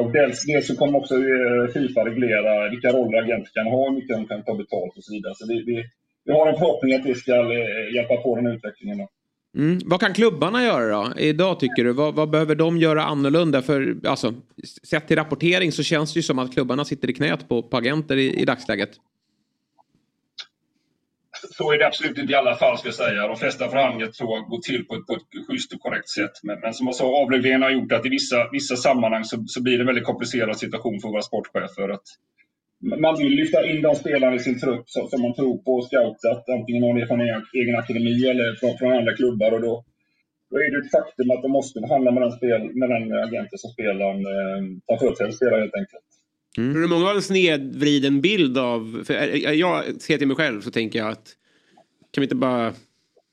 och dels, dels så kommer också eh, Fifa reglera vilka roller agenter kan ha, hur mycket de kan ta betalt och så vidare. Så vi, vi, vi har en förhoppning att det ska eh, hjälpa på den här utvecklingen. Då. Mm. Vad kan klubbarna göra då? Idag tycker du? Vad, vad, behöver de göra annorlunda? För alltså, sett till rapportering så känns det ju som att klubbarna sitter i knät på, på agenter i, i dagsläget. Så är det absolut inte i alla fall ska jag säga. De flesta förhandlingar tror jag går till på ett, på ett schysst och korrekt sätt. Men, men som jag sa, avregleringen har gjort att i vissa, vissa sammanhang så, så blir det en väldigt komplicerad situation för våra sportchefer. Att man vill lyfta in de spelarna i sin trupp som, som man tror på och scoutat. Antingen har det från egen, egen akademi eller från, från andra klubbar. Och då, då är det ett faktum att de måste handla med den, spel, med den agenten som spelaren eh, tar företräde spelar helt enkelt. Mm. Tror du många har en snedvriden bild av... För jag ser till mig själv så tänker jag att kan vi inte bara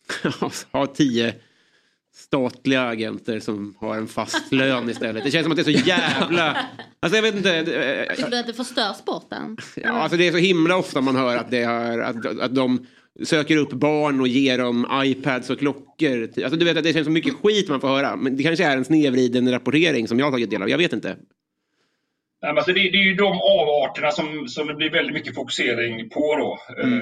ha tio statliga agenter som har en fast lön istället. Det känns som att det är så jävla... Alltså jag vet inte. Tycker du att det förstör sporten? Ja, alltså det är så himla ofta man hör att, det är, att, att de söker upp barn och ger dem iPads och klockor. Alltså du vet att det känns så mycket skit man får höra. Men det kanske är en snedvriden rapportering som jag har tagit del av. Jag vet inte. Alltså det, det, är ju de avarterna som, som det blir väldigt mycket fokusering på. Då. Mm.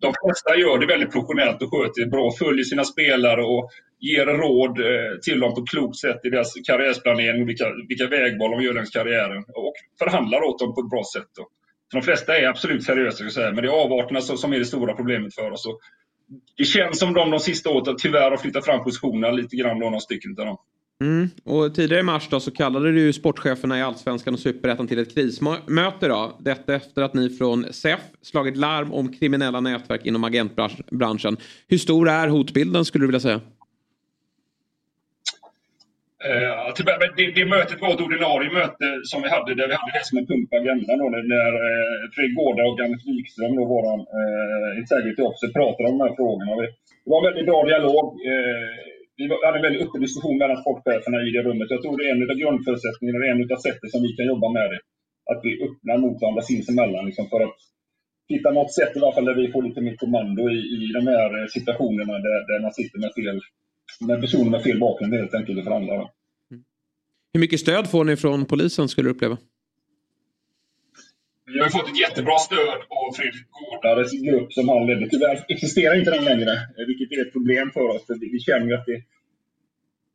De flesta gör det väldigt professionellt och sköter det bra, följer sina spelare och ger råd eh, till dem på klokt sätt i deras karriärsplanering, vilka, vilka vägval de gör längs karriären och förhandlar åt dem på ett bra sätt. Då. Så de flesta är absolut seriösa, säga, men det är avarterna som är det stora problemet för oss. Och det känns som de de sista åren tyvärr har flyttat fram positionerna lite grann, några stycken av dem. Mm. Och tidigare i mars då så kallade du sportcheferna i Allsvenskan och Superettan till ett krismöte. Då. Detta efter att ni från SEF slagit larm om kriminella nätverk inom agentbranschen. Hur stor är hotbilden skulle du vilja säga? Eh, det, det mötet var ett ordinarie möte som vi hade där vi hade det som en punkt på agendan. Då, när eh, Fredrik Gårda och Anders Wikström, då, vår uh, eh, integrity officer, pratade om de här frågorna. Det var en väldigt bra dialog vi hade en väldigt öppen diskussion mellan sportcheferna i det rummet. Jag tror det är en av grundförutsättningarna, det en av sätten som vi kan jobba med det. Att vi öppnar mot varandra sinsemellan. Liksom, för att hitta något sätt i alla fall där vi får lite mer kommando i, i de här situationerna där, där man sitter med fel med personer med fel bakgrund helt enkelt och förhandlar. Mm. Hur mycket stöd får ni från polisen skulle du uppleva? Vi har fått ett jättebra stöd av Fredrik Gårdares grupp som han ledde. Tyvärr existerar inte den längre, vilket är ett problem för oss. Vi känner att det,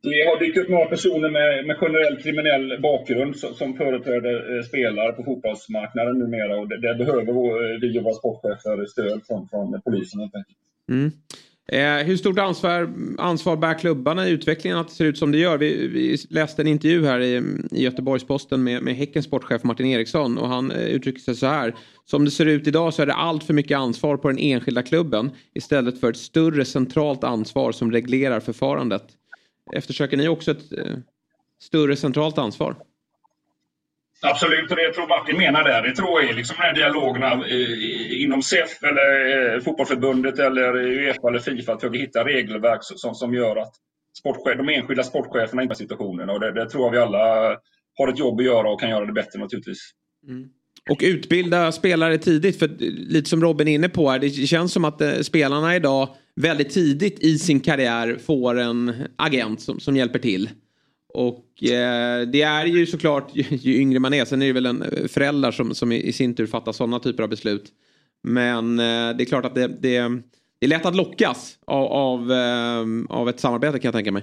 det har dykt upp några personer med, med generell kriminell bakgrund som, som företräder eh, spelare på fotbollsmarknaden numera. Och det, det behöver vi och våra sportchefer stöd från, från polisen helt enkelt. Mm. Eh, hur stort ansvar, ansvar bär klubbarna i utvecklingen att det ser ut som det gör? Vi, vi läste en intervju här i, i Göteborgs-Posten med, med Häckens sportchef Martin Eriksson och han eh, uttrycker sig så här. Som det ser ut idag så är det allt för mycket ansvar på den enskilda klubben istället för ett större centralt ansvar som reglerar förfarandet. Eftersöker ni också ett eh, större centralt ansvar? Absolut, och det tror Martin menar där. Det tror jag är liksom de här dialogerna eh, inom SEF eller eh, fotbollförbundet eller eh, Uefa eller Fifa att försöka hitta regelverk som, som gör att sportchef, de enskilda sportcheferna i situationen. Och det, det, tror jag vi alla har ett jobb att göra och kan göra det bättre naturligtvis. Mm. Och utbilda spelare tidigt, för lite som Robin är inne på här, det känns som att spelarna idag väldigt tidigt i sin karriär får en agent som, som hjälper till. Och eh, det är ju såklart ju, ju, yngre man är. Sen är det väl en eh, föräldrar som, som i, sin tur fattar sådana typer av beslut. Men eh, det är klart att det, det, det är lätt att lockas av, av, eh, av ett samarbete kan jag tänka mig.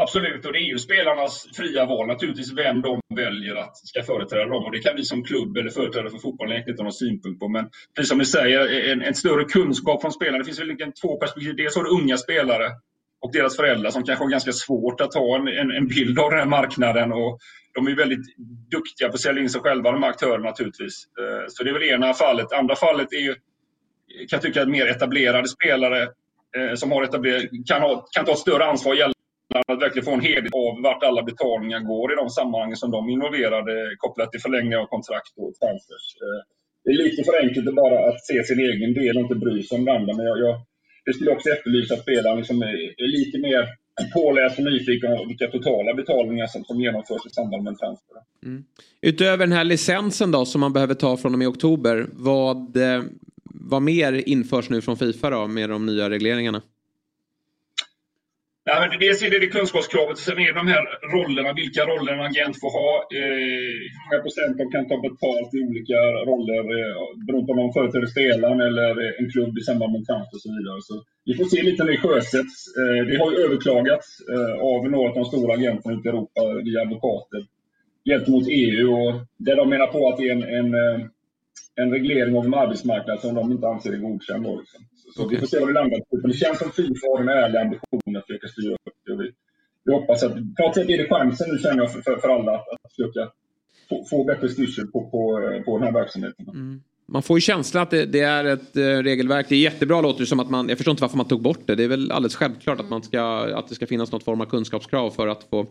Absolut, och det är ju spelarnas fria val naturligtvis vem de väljer att ska företräda dem. Och det kan vi som klubb eller företrädare för fotbollen egentligen inte ha någon synpunkt på. Men precis som ni säger, en, en större kunskap från spelarna. Det finns väl två perspektiv. Dels har du unga spelare och deras föräldrar som kanske har ganska svårt att ta en, en, en, bild av den här marknaden. Och de är väldigt duktiga på att sälja in sig själva, de här aktörerna naturligtvis. Eh, så det är väl ena fallet. Andra fallet är ju, kan jag tycka, mer etablerade spelare eh, som har etablerat, kan, ha, kan ta ett större ansvar gällande att verkligen få en helhet av vart alla betalningar går i de sammanhang som de är involverade kopplat till förlängning av kontrakt och transfers. Eh, det är lite för enkelt att bara att se sin egen del och inte bry sig om det andra. Men jag, jag, det skulle också efterlysa att spelaren liksom eh, är, lite mer påläst och nyfiken på vilka totala betalningar som, som genomförs i samband med en transfer. Mm. Utöver den här licensen då som man behöver ta från och med oktober. Vad, eh, vad mer införs nu från Fifa då med de nya regleringarna? Ja, men dels är det, det kunskapskravet och sen är det de här rollerna, vilka roller en agent får ha. Eh, hur många procent de kan ta betalt i olika roller eh, beroende på om de företräder spelaren eller en klubb i samband med kamp och så vidare. Så vi får se lite när det sjösätts. Eh, det har ju överklagats eh, av några av de stora agenterna ute i Europa eh, via advokater gentemot EU och där de menar på att det är en, en, eh, en reglering av en arbetsmarknad som de inte anser är godkänd. Då, liksom. Så vi får se vad det landar på. Men det känns som Fifa har en ärlig ambition att försöka styra upp det. Vi, hoppas att, på något sätt är det chansen nu känner jag för, för, för alla att, att försöka få, få bättre styrsel på, på, på den här verksamheten. Mm. Man får ju känslan att det, det är ett uh, regelverk. Det är jättebra låter det som att man, jag förstår inte varför man tog bort det. Det är väl alldeles självklart att, man ska, att det ska finnas något form av kunskapskrav för att få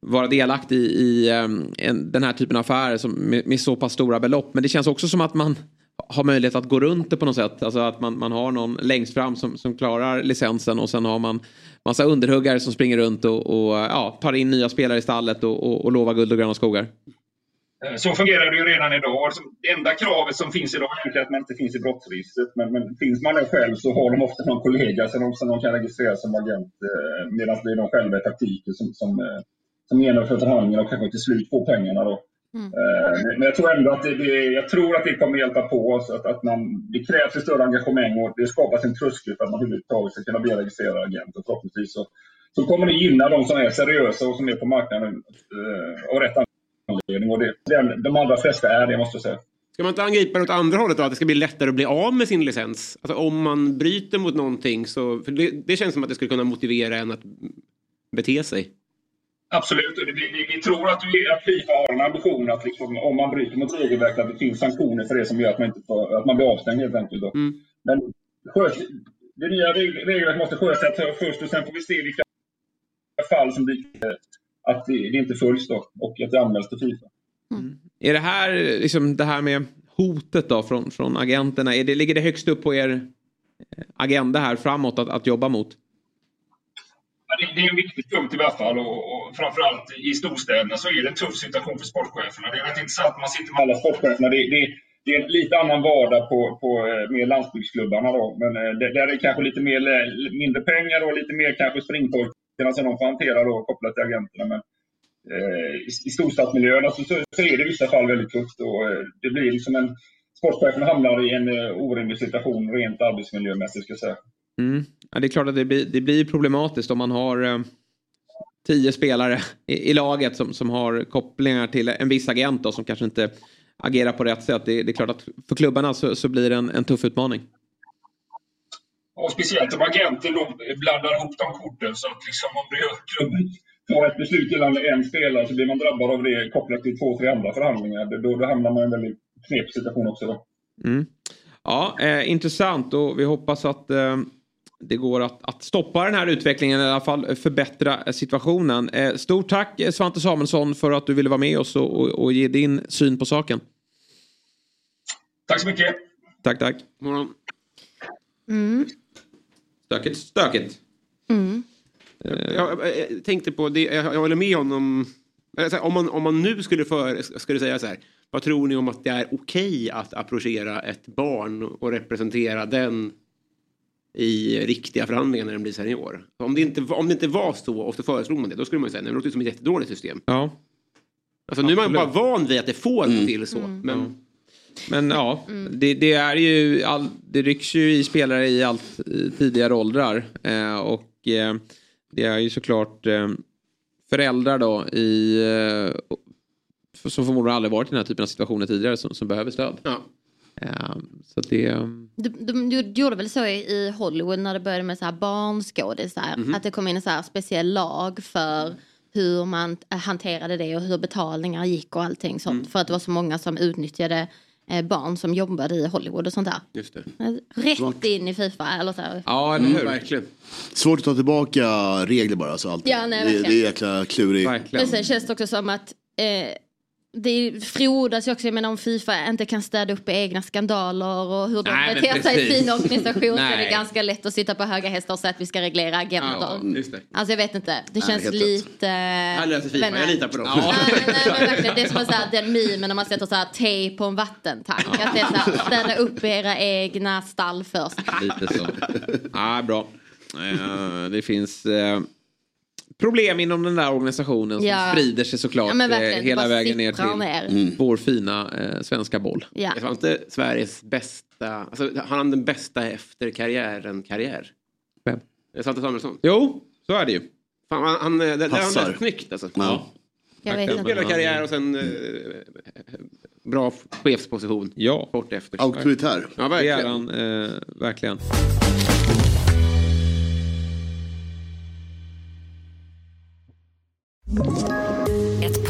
vara delaktig i, i um, en, den här typen av affärer som, med, med så pass stora belopp. Men det känns också som att man har möjlighet att gå runt det på något sätt. Alltså att man, man har någon längst fram som, som klarar licensen och sen har man massa underhuggare som springer runt och, och ja, tar in nya spelare i stallet och, och, och lovar guld och gröna skogar. Eh, så fungerar det ju redan idag. Alltså, det enda kravet som finns idag är att man inte finns i brottsregistret. Men, men finns man där själv så har de ofta någon kollega som de, som de kan registrera som agent. Eh, medan det är de själva i praktiken som, som, eh, som genomför förhandlingarna och kanske till slut får pengarna. Då. Mm. Men jag tror ändå att det, det, jag tror att det kommer hjälpa på oss. Att, att man, det krävs ett större engagemang och det skapas en tröskel för att man överhuvudtaget ska kunna bli registrerad agent. Och förhoppningsvis så, så kommer det gynna de som är seriösa och som är på marknaden av rätt anledning. Och det, den, de allra flesta är det, måste jag säga. Ska man inte angripa det åt andra hållet då? Att det ska bli lättare att bli av med sin licens? Alltså om man bryter mot någonting så... För det, det känns som att det skulle kunna motivera en att bete sig. Absolut. Vi, vi, vi, tror att, vi, att Fifa har en ambition att liksom, om man bryter mot regelverket att det finns sanktioner för det som gör att man, inte får, att man blir avstängd helt enkelt. Mm. Men det nya regelverket måste sjösättas först och sen får vi se vilka fall som dyker att det, det inte följs då och att det anmäls till Fifa. Mm. Är det här, liksom, det här med hotet då från, från agenterna, är det, ligger det högst upp på er agenda här framåt att, att jobba mot? Det, är en viktig punkt i varje fall och, och framförallt i storstäderna så är det en tuff situation för sportcheferna. Det är rätt intressant, man sitter med alla sportcheferna. Det, det, det är en lite annan vardag på, på eh, med landsbygdsklubbarna då. Men eh, där är det kanske lite mer, eh, mindre pengar och lite mer kanske springtorkarna som de får hantera då kopplat till agenterna. Men eh, i, i storstadsmiljöerna så, så, så, är det i vissa fall väldigt tufft och eh, det blir liksom en sportchefen hamnar i en eh, orimlig situation rent arbetsmiljömässigt ska jag säga. Mm. Ja, det är klart att det blir, det blir problematiskt om man har eh, tio spelare i, i, laget som, som har kopplingar till en viss agent då, som kanske inte agerar på rätt sätt. Det, det är klart att för klubbarna så, så blir det en, en tuff utmaning. Och speciellt om agenten blandar ihop de korten så att liksom om klubben tar ett beslut gällande en spelare så blir man drabbad av det kopplat till två, tre andra förhandlingar. Då, då hamnar man i en väldigt knepig situation också. Då. Mm. Ja, eh, intressant och vi hoppas att eh, det går att, att, stoppa den här utvecklingen, i alla fall förbättra situationen. Eh, stort tack eh, Svante Samuelsson för att du ville vara med oss och, och, och ge din syn på saken. Tack så mycket. Tack, tack. Morgon. Mm. Stökigt, stökigt. Mm. Eh, jag, jag, tänkte på det, jag, jag håller med honom. Om man, om man nu skulle, för, skulle säga så här, vad tror ni om att det är okej okay att approchera ett barn och representera den i riktiga förhandlingar när den blir senior. Om det inte, om det inte var så och så föreslog man det, då skulle man ju säga att det låter som ett jättedåligt system. Ja. Alltså nu är man bara van vid att det får mm. till så. Mm. Men, ja. Men ja, mm. det, det, är ju all, det rycks ju i spelare i allt i tidigare åldrar. Eh, och eh, det är ju såklart eh, föräldrar då i eh, som förmodligen aldrig varit i den här typen av situationer tidigare som, som behöver stöd. Ja. Um, så det... De, de, de, gjorde väl så i Hollywood när det började med så här barnskådisar. Mm -hmm. Att det kom in en så här speciell lag för hur man hanterade det och hur betalningar gick och allting sånt. Mm. För att det var så många som utnyttjade eh, barn som jobbade i Hollywood och sånt där. Just det. Eh, rätt Svart. in i Fifa eller så. Ja, eller hur? Mm, verkligen. Svårt att ta tillbaka regler bara. Så allt. Ja, nej, det, det är jäkla klurigt. Men sen känns det också som att eh, det frodas ju också, jag menar om Fifa inte kan städa upp egna skandaler och hur de Nej, beter sig i sin organisation så är det ganska lätt att sitta på höga hästar och säga att vi ska reglera agenter. Ja, alltså jag vet inte, det Nej, känns lite... Jag löser Fifa, jag litar på dem. Ja. Nej, nej, verkligen, det är som att säga, den memen när man sätter så här tejp på en vattentank. Att det är så här, städa upp era egna stall först. Lite så. Ja, bra. Uh, det finns... Problem inom den där organisationen som Ja. sprider sig såklart Ja, eh, hela vägen ner till ner. Mm. vår fina eh, svenska boll. Ja. Det var inte Sveriges bästa, alltså har han den bästa efter karriären karriär? Vem? Svante Samuelsson. Jo, så är det ju. Fan, han, han, det, det Passar. läst snyggt alltså. Ja. Jag vet inte. Spelarkarriär och sen eh, bra chefsposition Ja, kort efter. Auktoritär. Ja, det är verkligen. han eh, verkligen. Ett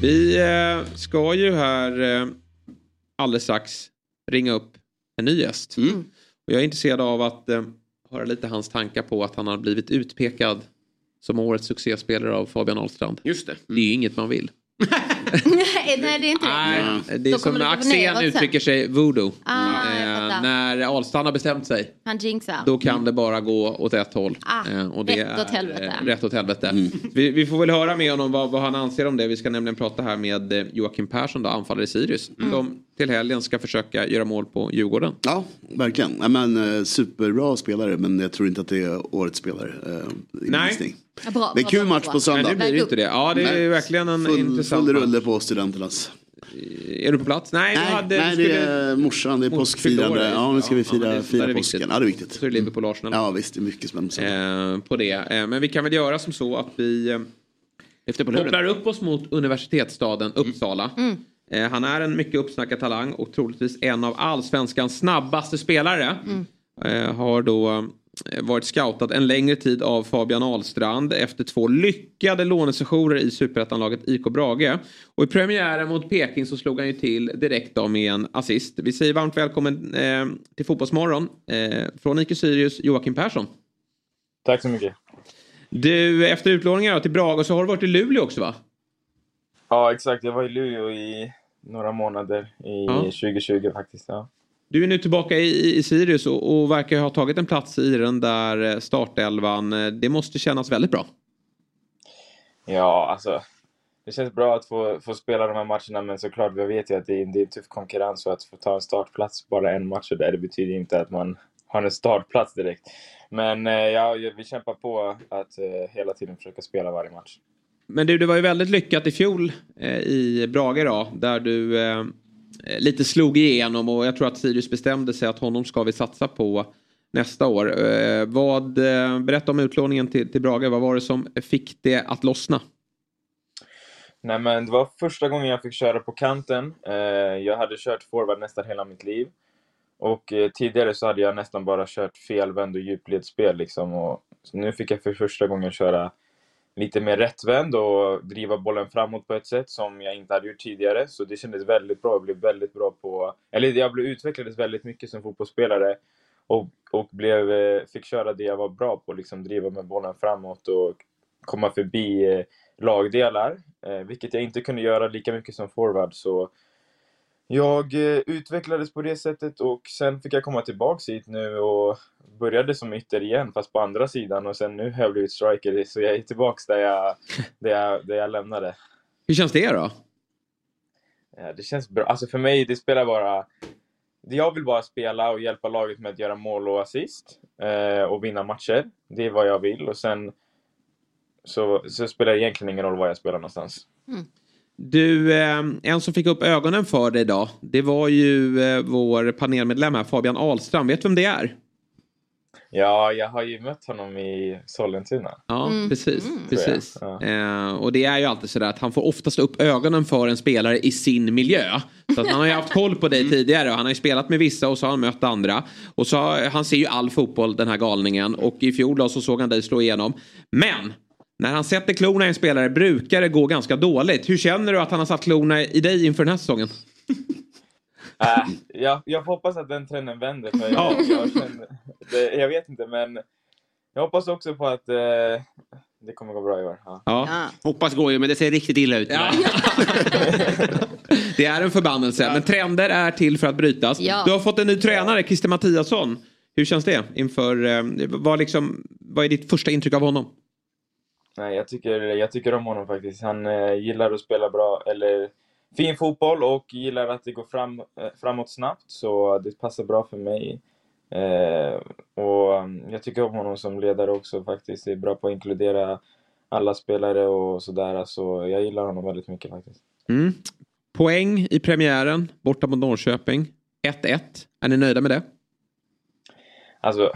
Vi eh, ska ju här eh, alldeles strax ringa upp en ny gäst. Mm. Och jag är intresserad av att eh, höra lite hans tankar på att han har blivit utpekad som årets succéspelare av Fabian Ahlstrand. Just det. Det är ju inget man vill. Nej, nej, det är inte det. Nej, det är Då som gå Axén uttrycker sig, voodoo. Ah, Eh, när Ahlstrand har bestämt sig, Han jinxar. då kan det bara gå åt ett håll. Ah, Eh, och det rätt åt helvete. eh, Rätt åt helvete. Vi, vi får väl höra med honom vad, vad han anser om det. Vi ska nämligen prata här med eh, Joakim Persson, då, anfallare i Sirius. Mm. Som till helgen ska försöka göra mål på Djurgården. Ja, verkligen. Nej, men, eh, superbra spelare, men jag tror inte att det är årets spelare. Eh, Nej. Ja, bra, Det är bra, kul bra, match på Men söndag. blir det ju inte det. Ja, det är verkligen en Full, intressant full. Rulle på studenternas. Är du på plats? Nej, Nej, hade, nej det är morsan, det är påskfirande. Ja, nu ska vi ja, fira, det- fira det är påsken. Ja, det är viktigt. Så är det Liverpool Arsenal. Ja, visst, det är mycket spännande. eh, på det. Eh, men vi kan väl göra som så att vi eh, Efter på luren. kopplar upp oss mot universitetsstaden Uppsala. Eh, han är en mycket uppsnackad talang och troligtvis en av allsvenskans snabbaste spelare. Eh, har då eh, varit scoutad en längre tid av Fabian Ahlstrand efter två lyckade lånesessioner i superettanlaget IK Brage. Och i premiären mot Peking så slog han ju till direkt då med en assist. Vi säger varmt välkommen eh, till Fotbollsmorgon eh, från IK Sirius Joakim Persson. Tack så mycket. Du, efter utlåningen till Brage så har du varit i Luleå också va? Ja, exakt. Jag var i Luleå i några månader i Ja. 2020 faktiskt. Ja. Du är nu tillbaka i, i Sirius och, och verkar ha tagit en plats i den där eh, startelvan. Eh, Det måste kännas väldigt bra. ja, alltså. Det känns bra att få, få spela de här matcherna, men såklart, vi vet ju att det är, det är en tuff konkurrens och att få ta en startplats bara en match där, det betyder inte att man har en startplats direkt. Men eh, ja, vi kämpar på att hela tiden försöka spela varje match. Men du, det var ju väldigt lyckat i fjol eh, i Brage då, där du eh, Eh, lite slog igenom och jag tror att Sirius bestämde sig att honom ska vi satsa på nästa år. Eh, vad, eh, berätta om utlåningen till, till Brage, vad var det som fick det att lossna? Nej, men det var första gången jag fick köra på kanten. Eh, jag hade kört forward nästan hela mitt liv. Och eh, tidigare så hade jag nästan bara kört felvänd och djupledsspel liksom. Och nu fick jag för första gången köra lite mer rättvänd och driva bollen framåt på ett sätt som jag inte hade gjort tidigare. Så det kändes väldigt bra. Jag blev väldigt bra på... Eller jag blev, utvecklades väldigt mycket som fotbollsspelare. Och, och blev, eh, fick köra det jag var bra på, liksom driva med bollen framåt och komma förbi eh, lagdelar. Eh, vilket jag inte kunde göra lika mycket som forward. Så jag eh, utvecklades på det sättet och sen fick jag komma tillbaks hit nu och började som ytter igen fast på andra sidan och sen nu har jag blivit striker så jag är tillbaks där jag, där jag, där jag lämnade. Hur känns det då? Ja, det känns bra. Alltså för mig, det spelar bara... Jag vill bara spela och hjälpa laget med att göra mål och assist eh, och vinna matcher. Det är vad jag vill och sen så, så spelar det egentligen ingen roll var jag spelar någonstans. Du, eh, en som fick upp ögonen för dig idag, det var ju eh, vår panelmedlem här, Fabian Ahlstrand. Vet du vem det är? Ja, jag har ju mött honom i Sollentuna. Ja, precis. precis. Tror jag. Eh, och det är ju alltid sådär att han får oftast upp ögonen för en spelare i sin miljö. Så att han har ju haft koll på dig tidigare och han har ju spelat med vissa och så har han mött andra. Och så har, han ser ju all fotboll den här galningen och i fjol då så såg han dig slå igenom. Men när han sätter klorna i en spelare brukar det gå ganska dåligt. Hur känner du att han har satt klorna i dig inför den här säsongen? Äh, jag, jag hoppas att den trenden vänder. För jag, Ja. jag, känner, det, jag vet inte, men jag hoppas också på att eh, det kommer gå bra i år. Ja. Ja. Hoppas går ju, men det ser riktigt illa ut. Ja. det är en förbannelse, men trender är till för att brytas. Ja. Du har fått en ny tränare, Christer Mattiasson. Hur känns det? Inför, eh, vad, liksom, vad är ditt första intryck av honom? Nej, jag tycker, jag tycker om honom faktiskt. Han eh, gillar att spela bra, eller fin fotboll och gillar att det går fram, eh, framåt snabbt. Så det passar bra för mig. Eh, och um, jag tycker om honom som ledare också faktiskt. Det är bra på att inkludera alla spelare och sådär. Så jag gillar honom väldigt mycket faktiskt. Mm. Poäng i premiären, borta mot Norrköping. 1-1. Är ni nöjda med det? Alltså,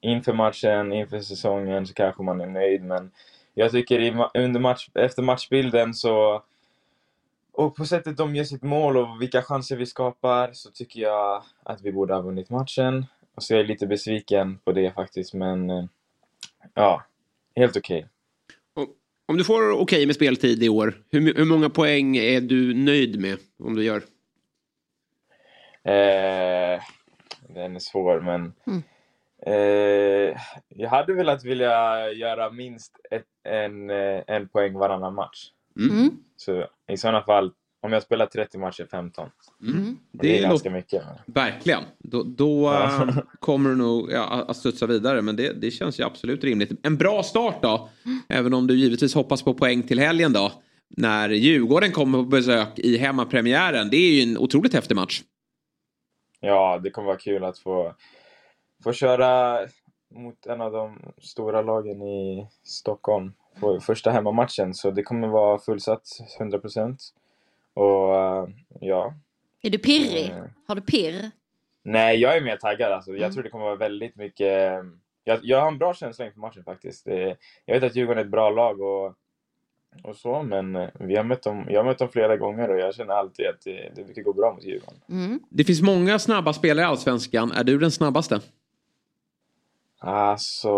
inför matchen, inför säsongen så kanske man är nöjd, men jag tycker i, under match, efter matchbilden så och på sättet de gör sitt mål och vilka chanser vi skapar så tycker jag att vi borde ha vunnit matchen. Och så är jag lite besviken på det faktiskt, men ja, helt okej. Om du får okej med speltid i år, hur, hur många poäng är du nöjd med om du gör? Eh, den är svår, men Mm. Eh, jag hade velat vilja göra minst ett, en, eh, en poäng varannan match. Mm. Så i sådana fall, om jag spelar 30 matcher, 15. Mm. Och Det, är Det ganska låter- mycket. Verkligen. Då, då Ja. eh, kommer du nog ja, att studsa vidare. Men det, det känns ju absolut rimligt. En bra start då. Även om du givetvis hoppas på poäng till helgen då. När Djurgården kommer på besök i hemmapremiären. Det är ju en otroligt häftig match. Ja, det kommer vara kul att få, få köra mot en av de stora lagen i Stockholm på första hemmamatchen. Så det kommer vara fullsatt 100%. Och eh, ja, Är du pirrig? Mm. Har du pirr? nej, jag är mer taggad alltså. Jag Mm. tror det kommer vara väldigt mycket... Jag, jag har en bra känsla inför matchen faktiskt. Det, jag vet att Djurgården är ett bra lag och, och så, men eh, vi har mött dem, jag har mött dem flera gånger och jag känner alltid att det, det brukar gå bra mot Djurgården. Mm. Det finns många snabba spelare i Allsvenskan. Är du den snabbaste? Alltså...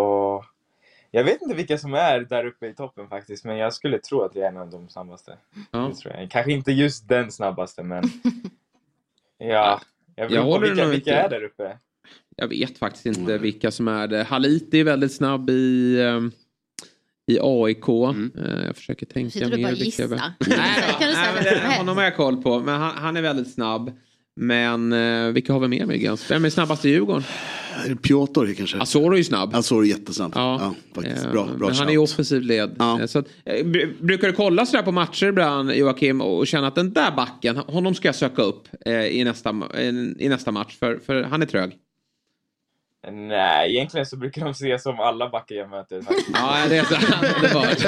Jag vet inte vilka som är där uppe i toppen faktiskt, men jag skulle tro att jag är en av de snabbaste. Ja. Det tror jag. Kanske inte just den snabbaste, men... Ja, jag, Jag håller vilka, vilka inte- är där uppe? Jag vet faktiskt inte vilka som är det. Haliti är väldigt snabb i, eh, i AIK. Eh, Jag försöker tänka Sitter du mer. bara gissar? Nej, då. Nej, men det, honom har jag koll på. Men han, han är väldigt snabb. Men eh, vilka har vi mer Myggens? Vem är snabbast i Djurgården? Piotr kanske? Asoro är ju snabb. Asoro är jättesnabb. Ja. Ja, faktiskt. Eh, Bra, bra men han är ju offensiv led. Ja. Eh, Så att, eh, br- brukar du kolla sådär på matcher ibland Joakim och känna att den där backen, honom ska jag söka upp eh, i, nästa, i nästa match för, för han är trög. Nej, egentligen så brukar de se som alla backar jag möter. Ja, det är så underbart.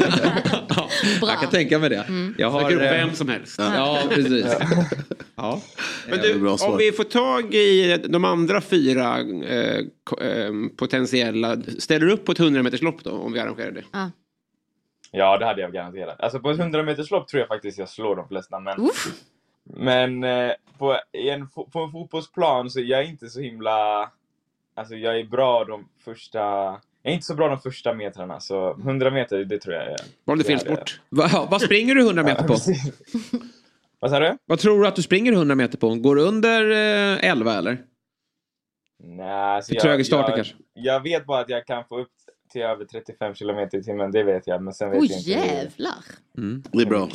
ja, Bra. jag kan tänka mig det. Jag har, Söker upp vem som helst. Ja, precis. Ja. Men du, om vi får tag i de andra fyra eh, ko- eh, potentiella, ställer du upp på ett 100 meters lopp då om vi arrangerar det? Ja. Ja, det hade jag garanterat. Alltså på ett 100 meters lopp tror jag faktiskt jag slår de flesta, men... Uff. Men eh, på, en, på en fotbollsplan så jag är inte så himla... Alltså jag är bra de första... Jag är inte så bra de första metrarna, så 100 meter, det tror jag är... Var det fel sport? Va, vad springer du 100 meter på? Vad sa du? Vad tror du att du springer 100 meter på? Går du under eh, 11 eller? Nej, alltså För trög i starten jag, kanske? Jag vet bara att jag kan få upp till över 35 kilometer i timmen, det vet jag. Men sen vet Oj jag inte jävlar. Mm. Det är bra.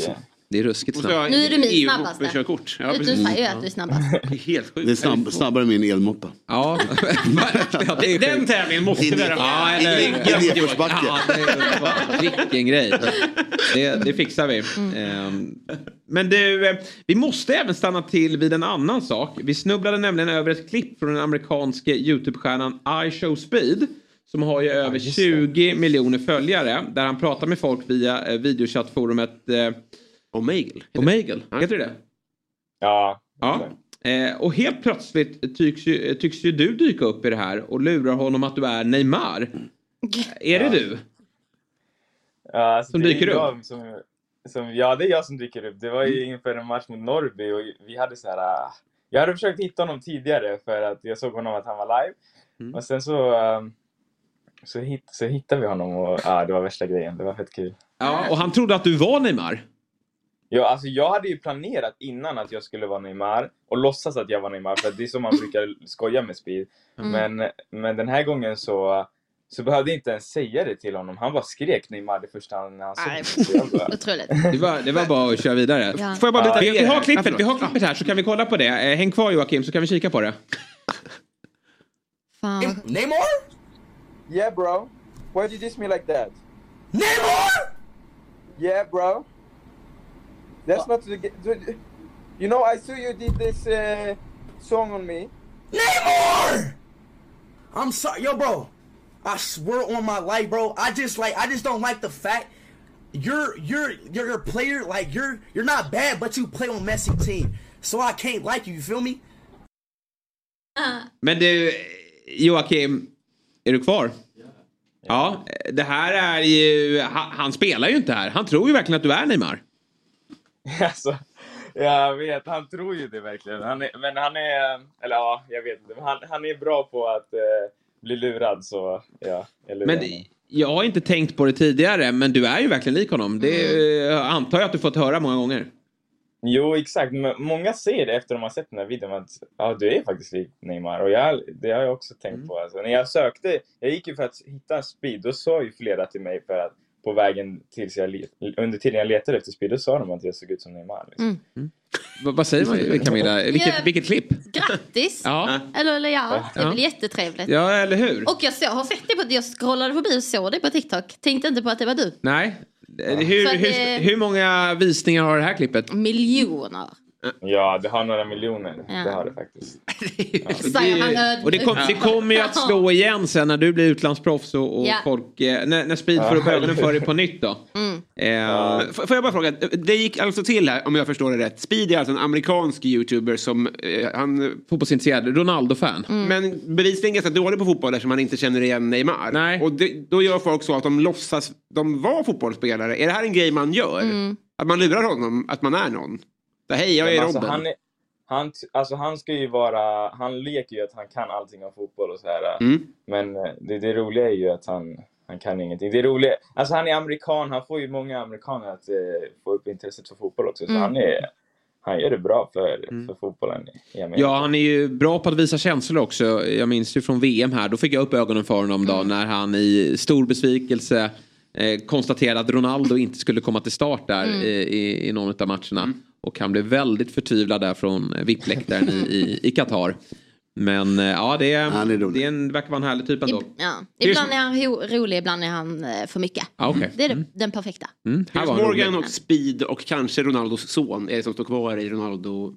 Det är ruskigt snabbt. Nu är du min snabbaste. körkort. Ja, Du precis. säger ju att du är snabbast. Helt sjukt. Det är snabb, snabbare än min elmoppe. Ja. Det är Den tävlingen måste vi arrangera. Ja, eller I nedförsbacke. Det är. Vilken grej. Det, det fixar vi. Ehm, Men du, eh, vi måste även stanna till vid en annan sak. Vi snubblade nämligen över ett klipp från den amerikanske YouTube-stjärnan I Show Speed. Som har ju över just det. 20 miljoner följare. Där han pratar med folk via eh, videochattforumet eh, Omegle. Omegle. Heter det det? Ja, Ja. Eh, och helt plötsligt tycks ju, tycks ju du dyka upp i det här och lurar honom att du är Neymar. Är det du? Ja, alltså, Som dyker upp? Som, som, ja, det är jag som dyker upp. Det var ju inför en match mot Norrby och vi hade så här... ah, Jag hade försökt hitta honom tidigare för att jag såg honom att han var live. Mm. Och sen så, ehm, så, hit, så hittade vi honom och ja, det var värsta grejen. Det var fett kul. Ja, och han trodde att du var Neymar. Ja, alltså jag hade ju planerat innan att jag skulle vara Neymar och låtsas att jag var Neymar för att det är så man brukar skoja med Speed. Mm. Men, men den här gången så, så behövde jag inte ens säga det till honom. Han bara skrek Neymar det första han, när han såg Nej. bara- Otroligt. Det var, det var bara att köra vidare. Ja. Får jag bara vi, vi, har klippet, vi har klippet här så kan vi kolla på det. Eh, Häng kvar Joakim så kan vi kika på det. Fan Neymar? Yeah bro, why did you diss me like that? Neymar? Yeah bro. That's not the... You know I saw you did this uh, song on me. Neymar! I'm sorry, yo, bro. I swear on my life, bro. I just like, I just don't like the fact you're you're you're a player. Like you're you're not bad, but you play on Messi team, so I can't like you. You feel me? Men du, Joakim, är du kvar? Ja, det här är ju, han, han spelar ju inte här. Han tror ju verkligen att du är Neymar. Alltså, jag vet, han tror ju det verkligen. Han är, men han är, eller ja, jag vet inte. Han, han är bra på att eh, bli lurad så, ja. Jag lurar Men jag har inte tänkt på det tidigare, men du är ju verkligen lik honom. Det eh, antar jag att du fått höra många gånger. Jo, exakt. Men många säger det efter de har sett den här videon att ja, du är faktiskt lik Neymar. Och jag, det har jag också tänkt Mm. på. Alltså, när jag sökte, jag gick ju för att hitta speed, då sa ju flera till mig för att på vägen tills jag, under tiden jag letade efter speed, då sa de att jag såg ut som Neymar. Liksom. V- vad säger man Camilla? Vilket, Ja. vilket klipp? Grattis! Ja. Eller, eller ja, det är Ja. väl jättetrevligt. Ja, eller hur? Och jag, så, har sett det på, jag scrollade förbi och såg det på TikTok. Tänkte inte på att det var du. Nej. Hur, att hur, det- hur många visningar har det här klippet? Miljoner. Ja, det har några miljoner. Ja. Det har det faktiskt. Ödmjukt. Och det, kom, det kommer ju att slå igen sen när du blir utlandsproffs och, och Ja. folk, eh, när, när Speed får upp Ja. ögonen för dig på nytt då. Mm. Eh, F- Får jag bara fråga, det gick alltså till här, om jag förstår det rätt. Speed är alltså en amerikansk youtuber som eh, han... Fotbollsintresserad, Ronaldo-fan. Mm. Men bevisligen ganska dålig på fotboll eftersom han inte känner igen Neymar. Nej. Och det, då gör folk så att de låtsas de var fotbollsspelare. Är det här en grej man gör? Mm. Att man lurar honom att man är någon? Hej, jag är Men alltså, Robin. han, är, han, alltså, han ska ju vara, han leker ju att han kan allting om fotboll och så här. Mm. Men eh, det, det roliga är ju att han, han kan ingenting. Det roliga, alltså han är amerikan, han får ju många amerikaner att eh, få upp intresset för fotboll också. Så Mm. han, är, han gör det bra för, för fotbollen i Amerika. Ja, han är ju bra på att visa känslor också. Jag minns ju från VM här, då fick jag upp ögonen för honom då när han i stor besvikelse konstaterade att Ronaldo inte skulle komma till start där Mm. i, i, i någon av matcherna. Och han blev väldigt förtvivlad där från VIP-läktaren i, Qatar. Men eh, ja, det, är, Han är rolig. det är en, verkar vara en härlig typ ändå. Ja. Ibland är han rolig, ibland är han eh, för mycket. Ja, okej. Det är det, den perfekta. Mm, här Morgan och Speed och kanske Ronaldos son är det som står kvar i Ronaldo...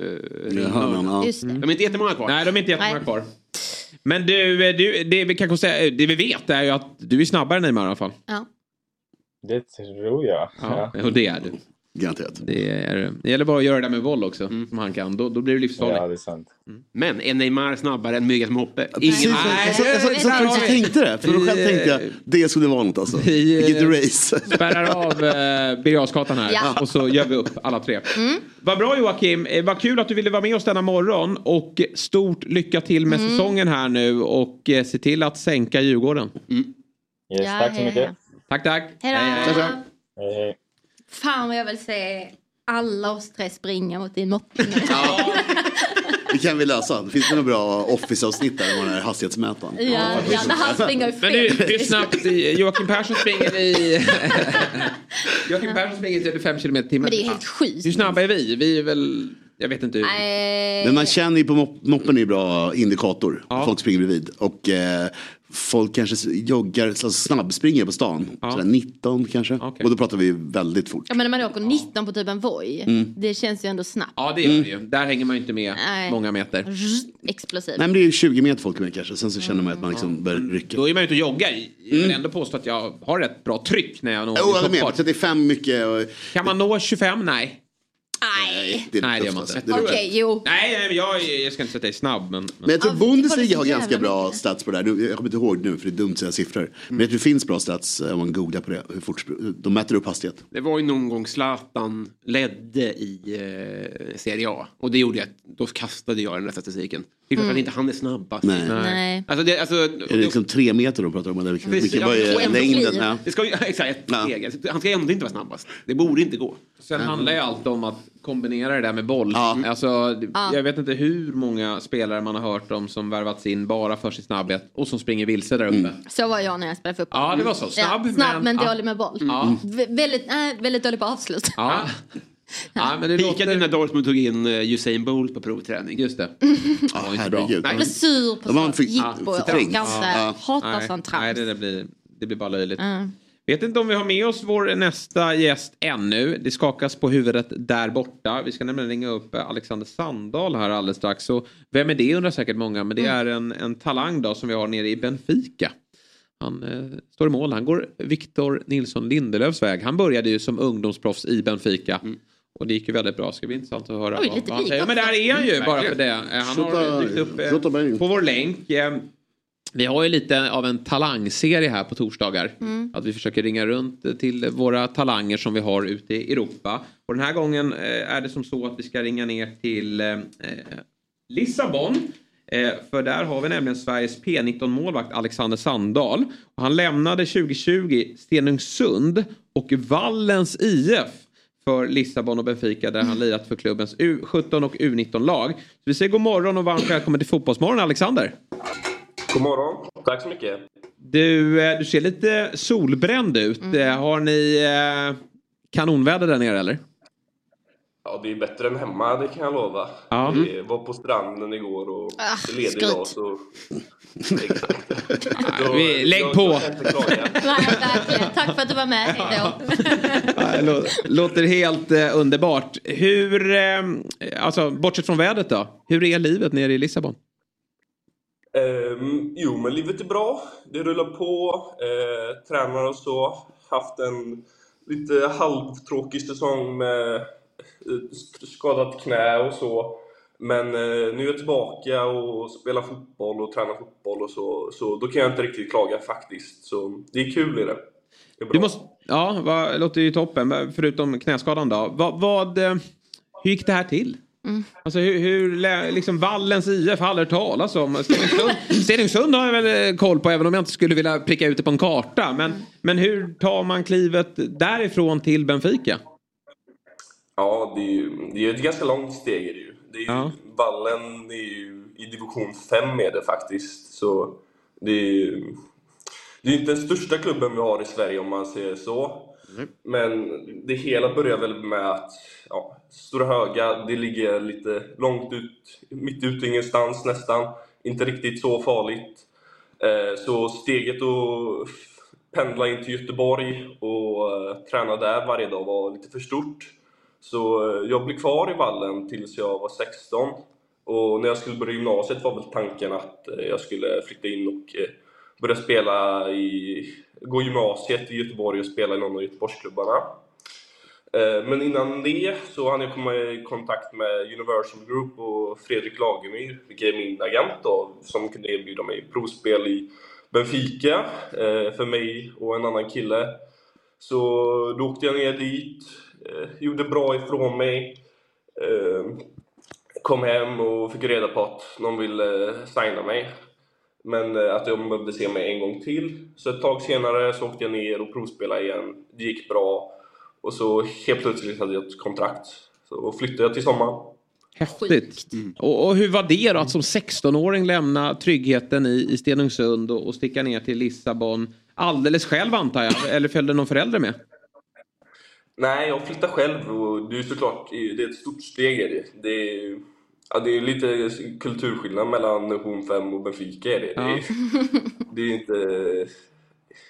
Uh, ja. Just det. De är inte jättemånga kvar. Nej, de är inte jättemånga Nej. kvar. Men du, eh, du det, vi kan säga, det vi vet är ju att du är snabbare än Neymar i alla fall. Ja. Det tror jag. Ja, och det är du. Garanterat. Det, är, det gäller bara att göra det med boll också, som han kan. Då, då blir det livsfarligt. Ja, det är sant. Men är Neymar snabbare än Mygga som hoppe? Precis, Ingen... jag, jag, jag, jag, jag tänkte det. För då själv tänkte jag det skulle vara något alltså. Vi, eh, Vilket race. Spärrar av eh, Birger här Ja. och så gör vi upp alla tre. Vad bra Joakim, Eh, vad kul att du ville vara med oss denna morgon och stort lycka till med säsongen här nu och eh, se till att sänka Djurgården. Yes, Ja, tack så mycket. hej. Tack tack. Hej hej. Hej, hej. Fan vad jag vill se alla oss tre springa mot din moppe. Det kan vi lösa. Det finns några bra Office-avsnitt där med den här hastighetsmätaren. Ja, ja, när han springer i Men du, fem. hur snabbt, i- Joakim Persson springer i... Joakim Persson springer i 35 km i timmen. Men det är helt sjukt. Hur snabba är vi? Vi är väl, jag vet inte. hur-. Men man känner ju på mop- moppen är ju bra indikator. Ja. Folk springer bredvid. Och eh, folk kanske joggar, alltså snabbspringer på stan. Ja. Sådär 19 kanske. Okej. Och då pratar vi väldigt fort. Ja men när man åker 19 på typ en Voi. Mm. Det känns ju ändå snabbt. Ja det gör det ju. Där hänger man ju inte med Nej. många meter. Explosivt. Nej men det är ju 20 meter folk med kanske. Sen så känner man att man liksom börjar rycka. Då är man ute och joggar. Jag vill ändå påstå att jag har rätt bra tryck när jag når toppfart. 35 mycket. Och, Kan man nå 25? Nej. Nej. det Nej, det gör man inte. Det är Okej, jo. Nej, nej men jag, jag ska inte säga att jag är snabb men... Men jag tror Ja, Bundesliga har ganska bra stats på det här. Nu, Jag kommer inte ihåg nu för det är dumt att säga siffror. Men jag tror det finns bra stats eh, om man googlar på det. Hur fort de mäter upp hastighet. Det var ju någon gång Zlatan ledde i eh, Serie A. Och det gjorde att då kastade jag den där statistiken. Det är klart Mm. att inte han är snabbast. Nej. Nej. Alltså, det, alltså, Är det liksom tre meter då pratar de om? Eller vilken, Precis, vilken, vad ja, längden? Ja. det ska exakt, ett Ja. steg. Han ska ändå inte vara snabbast. Det borde inte gå. Sen handlar ju allt om att kombinera det där med boll. Alltså, Ja. Jag vet inte hur många spelare man har hört om som värvats in bara för sin snabbhet och som springer vilse där uppe. Så var jag när jag spelade fotboll. Ja, det var så. Snabb, ja, snabb men, men- ja. dålig med boll. Ja. Väldigt, nej, väldigt dålig på avslut. Ja. ja, men det Pikade låter... när Dortmund tog in eh, Usain Bolt på provträning. Just det. Ja, herregud. Jag blev sur på Det var en sånt för- jippo. ja. Hatar Nej, sånt nej trams. det, det, blir, det blir bara löjligt. Mm. Vet inte om vi har med oss vår nästa gäst ännu. Det skakas på huvudet där borta. Vi ska nämligen ringa upp Alexander Sandahl här alldeles strax. Och vem är det undrar säkert många. Men det är en, en talang då som vi har nere i Benfica. Han eh, står i mål. Han går Victor Nilsson Lindelöfs väg. Han började ju som ungdomsproffs i Benfica. Och det gick ju väldigt bra. Det ska bli intressant att höra Oj, vad, han säger. Men där är han ju bara för det. Han har dykt upp eh, på vår länk. Eh, Vi har ju lite av en talangserie här på torsdagar. Mm. Att vi försöker ringa runt till våra talanger som vi har ute i Europa. Och den här gången eh, är det som så att vi ska ringa ner till Lissabon. Eh, för där har vi nämligen Sveriges P19-målvakt Alexander Sandahl. Och han lämnade 2020 Stenungsund och Vallens IF för Lissabon och Benfica där han lirat för klubbens U17 och U19-lag. Så vi säger god morgon och varmt välkommen till Fotbollsmorgon Alexander. God morgon. Tack så mycket. Du, eh, du ser lite solbränd ut. Eh, Har ni eh, kanonväder där nere eller? Ja, det är bättre än hemma, det kan jag lova. Ja. Jag var på stranden igår och Ah, ledig skryt. idag så... Exakt. Vi- lägg på. Nej. Tack för att du var med. Hej då. Ja, det lå- Låter helt eh, underbart. Hur, eh, alltså bortsett från vädret då, hur är livet nere i Lissabon? Ehm, jo, men livet är bra. Det rullar på. Uh, tränar och så. Haft en lite halvtråkig säsong med eh, skadat knä och så. Men eh, nu är jag tillbaka och spelar fotboll och tränar fotboll och så. Så då kan jag inte riktigt klaga faktiskt. Så det är kul i det. det. Du måste, ja, vad, låter ju toppen. Förutom knäskadan då. Vad, vad, eh, hur gick det här till? Alltså hur, hur liksom Vallens IF har aldrig talas om. Stenungsund, Stenungsund har jag väl eh, koll på även om jag inte skulle vilja pricka ut det på en karta. Men, men hur tar man klivet därifrån till Benfica? Ja, det är ju det är ett ganska långt steg. Är det ju. Det är ju, Ja. Vallen är ju i division 5 med det faktiskt. Så det är ju det är inte den största klubben vi har i Sverige om man säger så. Men det hela börjar väl med att ja, Stora Höga, det ligger lite långt ut, mitt ute ingenstans nästan. Inte riktigt så farligt. Eh, Så steget att pendla in till Göteborg och eh, träna där varje dag var lite för stort. Så eh, jag blev kvar i vallen tills jag var 16. Och när jag skulle börja gymnasiet var väl tanken att eh, jag skulle flytta in och eh, börja spela i, gå gymnasiet i Göteborg och spela i någon av Göteborgsklubbarna. Men innan det så hann jag komma i kontakt med Universal Group och Fredrik Lagemyr, vilket är min agent då, som kunde erbjuda mig provspel i Benfica för mig och en annan kille. Så då åkte jag ner dit, gjorde bra ifrån mig. Eh, kom hem och fick reda på att någon ville signa mig. Men eh, att de behövde se mig en gång till. Så ett tag senare så åkte jag ner och provspelade igen. Det gick bra. Och så helt plötsligt hade jag ett kontrakt. Så flyttade jag till sommaren. Häftigt. Och, och hur var det då att som 16-åring lämna tryggheten i, i Stenungsund och, och sticka ner till Lissabon alldeles själv antar jag? Eller följde någon förälder med? Nej, jag flyttade själv och det är såklart det är ett stort steg. Är det. Det, är, ja, det är lite kulturskillnad mellan Division 5 och Benfica. Är det. Det, är, det är inte,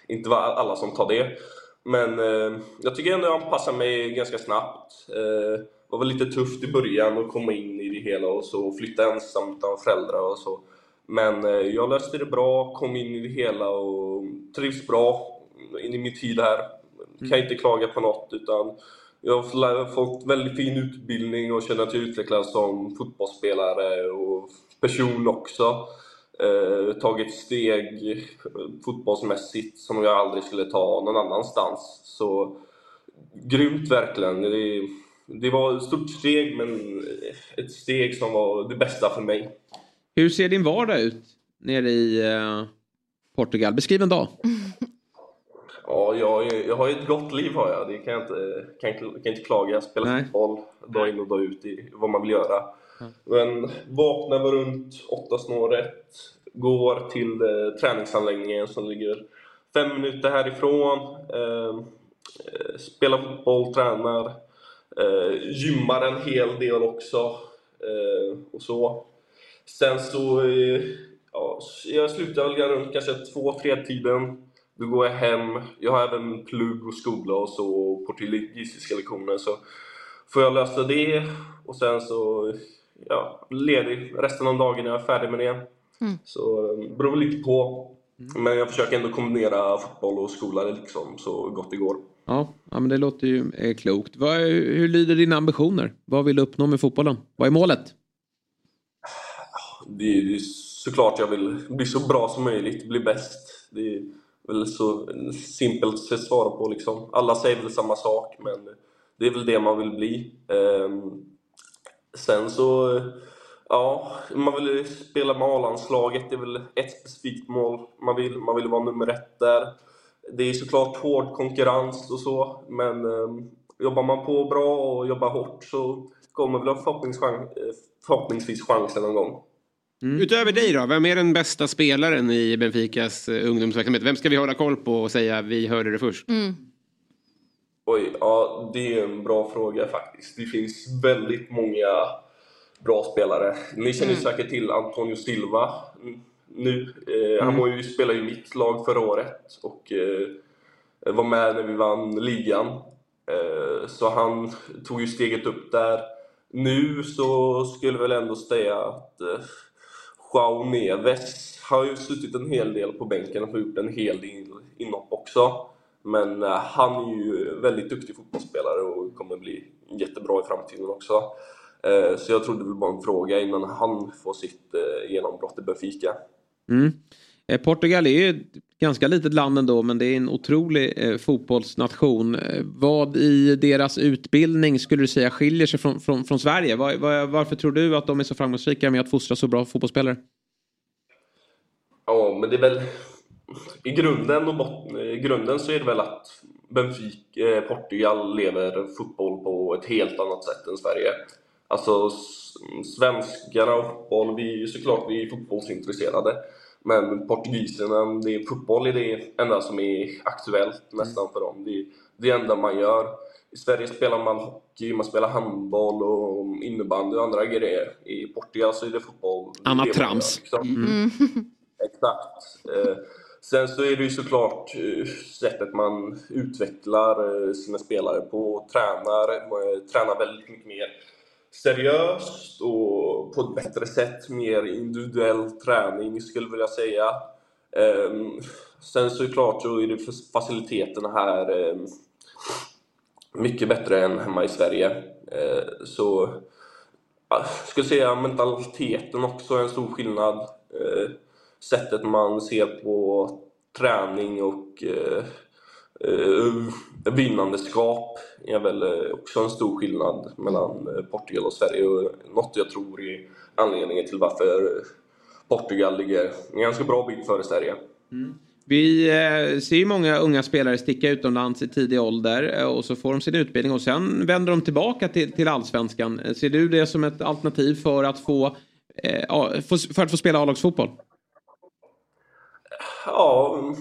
inte alla som tar det. Men eh, jag tycker ändå jag anpassar mig ganska snabbt. Eh, det var väl lite tufft i början att komma in i det hela och så flytta ensam utan föräldrar och så. Men eh, jag löste det bra, kom in i det hela och trivs bra in i min tid här. Kan inte klaga på något utan jag har fått- väldigt fin utbildning och känner att jag utvecklas som fotbollsspelare och person också. Eh, tagit steg fotbollsmässigt som jag aldrig skulle ta någon annanstans. Så grymt verkligen. Det, det var ett stort steg men ett steg som var det bästa för mig. Hur ser din vardag ut nere i eh, Portugal? Beskriv en dag. Ja, jag, jag har ju ett gott liv har jag. Det kan jag inte, kan, inte- kan inte klaga. Jag spelar Nej. fotboll dag in och dag ut i vad man vill göra. Men vaknar väl runt åtta snåret, går till eh, träningsanläggningen som ligger fem minuter härifrån. Eh, eh, spelar fotboll, tränar, eh, gymmar en hel del också. Eh, och så. Sen så, eh, ja, jag slutar väl runt kanske två, tre tiden. Då går jag hem. Jag har även plugg och skola och så, och portugisiska lektioner. Så får jag lösa det och sen så, ja, ledig resten av dagen när jag är färdig med det. Mm. Så eh, beror väl lite på. Men jag försöker ändå kombinera fotboll och skola liksom så gott det går. Ja, ja men det låter ju eh, klokt. Vad, hur lyder dina ambitioner? Vad vill du uppnå med fotbollen? Vad är målet? Det är, det är såklart jag vill bli så bra som möjligt, bli bäst. Det är väl så simpelt att svara på liksom. Alla säger väl samma sak, men det är väl det man vill bli. Ehm, sen så, ja, man vill spela med A-landslaget, det är väl ett specifikt mål man vill. Man vill vara nummer ett där. Det är såklart hård konkurrens och så, men ehm, jobbar man på bra och jobbar hårt så kommer väl förhoppningschans, eh, förhoppningsvis chansen någon gång. Utöver dig då, vem är den bästa spelaren i Benficas eh, ungdomsverksamhet? Vem ska vi hålla koll på och säga vi hörde det först? Mm. Oj, ja det är en bra fråga faktiskt. Det finns väldigt många bra spelare. Ni känner Mm. säkert till Antonio Silva mm, nu. Eh, Han Mm. var ju, spelade ju i mitt lag förra året och eh, var med när vi vann ligan. Eh, så han tog ju steget upp där. Nu så skulle jag väl ändå säga att eh, Joao Neves har ju suttit en hel del på bänken och gjort en hel del inhopp också. Men eh, han är ju väldigt duktig fotbollsspelare och kommer bli jättebra i framtiden också. Eh, så jag trodde blir bara en fråga innan han får sitt eh, genombrott i Benfica. Mm. Eh, Portugal är ju ett ganska litet land ändå men det är en otrolig eh, fotbollsnation. Eh, vad i deras utbildning skulle du säga skiljer sig från, från, från Sverige? Var, var, varför tror du att de är så framgångsrika med att fostra så bra fotbollsspelare? Ja, men det är väl... I grunden, och botten, i grunden så är det väl att Benfica, eh, Portugal lever fotboll på ett helt annat sätt än Sverige. Alltså, svenskarna och fotboll, vi är såklart vi är fotbollsintresserade. Men portugiserna, det är, fotboll är det enda som är aktuellt nästan för dem. Det är det enda man gör. I Sverige spelar man hockey, man spelar handboll och innebandy och andra grejer. I Portugal så är det fotboll. Annat trams. gör, liksom. Mm. Exakt. Eh, sen så är det ju såklart eh, sättet man utvecklar eh, sina spelare på, tränar, tränar väldigt mycket mer seriöst och på ett bättre sätt, mer individuell träning skulle jag vilja säga. Ehm, sen så är så är det faciliteterna här ehm, mycket bättre än hemma i Sverige. Ehm, så jag skulle säga mentaliteten också är en stor skillnad. Sättet man ser på träning och eh, eh, vinnandeskap är väl eh, också en stor skillnad mellan eh, Portugal och Sverige och något jag tror är anledningen till varför Portugal ligger en ganska bra bit före Sverige. Mm. Vi eh, ser ju många unga spelare sticka utomlands i tidig ålder och så får de sin utbildning och sen vänder de tillbaka till, till allsvenskan. Ser du det som ett alternativ för att få, eh, få- för att få spela A-lagsfotboll? Ja, mm,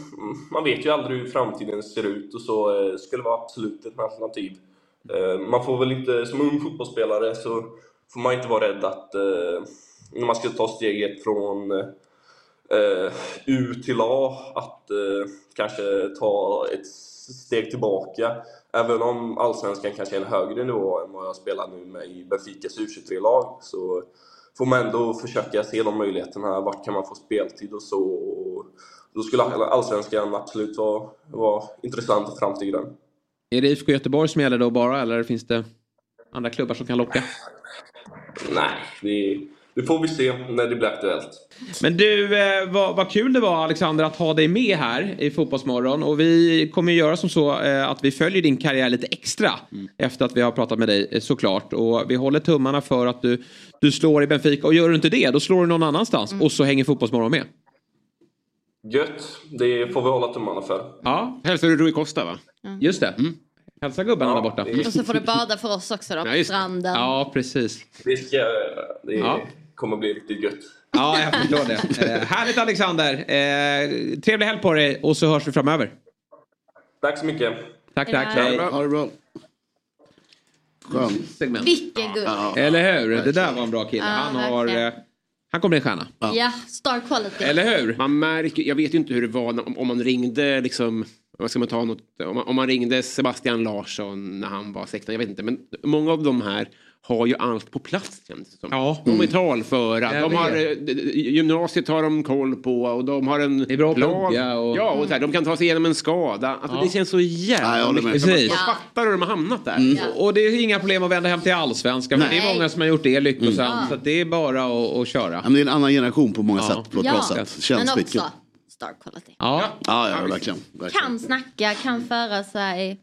man vet ju aldrig hur framtiden ser ut och så eh, skulle vara absolut ett alternativ. Eh, man får väl inte, som ung fotbollsspelare så får man inte vara rädd att eh, när man ska ta steget från U till A att kanske ta ett steg tillbaka. Även om Allsvenskan kanske är en högre nivå än vad jag spelar nu med i Benficas U23-lag så får man ändå försöka se de möjligheterna. Vart kan man få speltid och så. Och då skulle Allsvenskan absolut vara, vara intressant i framtiden. Är det IFK Göteborg som gäller då bara eller finns det andra klubbar som kan locka? Nej, det, det får vi se när det blir aktuellt. Men du, eh, vad, vad kul det var Alexander att ha dig med här i Fotbollsmorgon. Och vi kommer ju göra som så eh, att vi följer din karriär lite extra. Efter att vi har pratat med dig eh, såklart. Och vi håller tummarna för att du, du slår i Benfica. Och gör du inte det, då slår du någon annanstans. Och så hänger Fotbollsmorgon med. Gött, det får vi hålla tummarna för. Ja, Hälsar du Rui Costa va? just det. Hälsa gubbarna där borta. Och så får du bada för oss också då på stranden. Ja, precis. Det ska jag göra. Det Ja. kommer bli riktigt gött. Ja, jag förstår det. Eh, härligt Alexander. Eh, trevlig helg på dig och så hörs vi framöver. Tack så mycket. Tack, tack. Hej. Ha det bra. Skön. Vilken guld. Eller hur? Det där var en bra kille. Ja, Han, har, verkligen. Han kommer bli en stjärna. Ja, star quality. Eller hur? Man märker, jag vet ju inte hur det var om, om man ringde liksom, vad ska man ta något, om man, om man ringde Sebastian Larsson när han var 16, jag vet inte, men många av de här har ju allt på plats känns det. Ja. De är talföra, de har, eh, gymnasiet har de koll på och de har en Det är bra plan. plugga och- Ja, och så här, de kan ta sig igenom en skada. Alltså, Ja. Det känns så jävla Ja, med. mycket. Precis. Man fattar hur de har hamnat där. Mm. Och det är inga problem att vända hem till allsvenskan. För det är många som har gjort det lyckosamt. Mm. Så att det är bara att, att köra. Ja, men det är en annan generation på många Ja. sätt. På ett Ja, bra sätt. Känns men också star quality. Ja. Ja, ja, verkligen. verkligen. Kan snacka, kan föra sig.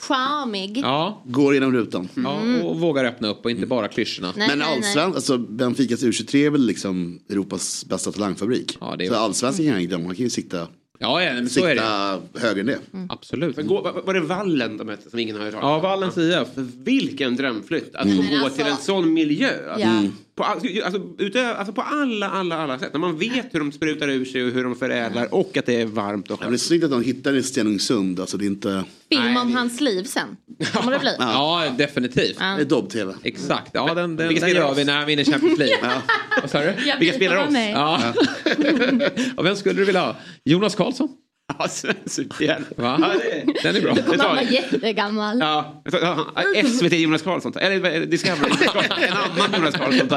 Charmig. Ja. Går genom rutan. ja, och vågar öppna upp och inte bara klyschorna. Nej, Men nej, nej. allsvenskan, alltså Benficas U23 är väl liksom Europas bästa talangfabrik. Ja, det är- Så allsvenskan kan jag man kan ju sikta, Ja, ja men så är det. sikta högre än det. Absolut. Men gå, var, var det Vallen de hette som ingen har hört talas om? Ja, Vallens IF. Vilken drömflytt att få Men gå alltså- till en sån miljö. Ja. Mm. På, all- alltså, utö, alltså på alla, alla, alla sätt. När man vet hur de sprutar ur sig och hur de förädlar och att det är varmt och Ja, men det är snyggt att de hittar det i Stenungsund, alltså det är inte... Film om hans liv sen. Kommer det bli? Ja, definitivt. Ja. Det är Dobb-TV. Exakt. Ja, den, den, Vilka den spelar gör oss? vi när han vinner Champions League. Vad sa du? Jag Vilka spelar oss? Ja. och vem skulle du vilja ha? Jonas Karlsson? Ja, superhjälp. Va? Ja, det- Den är bra. Det Han tar var vi. jättegammal. Ja, SVT Jonas Karlsson. Eller det? Discovery Jonas Karlsson. En annan Jonas Karlsson.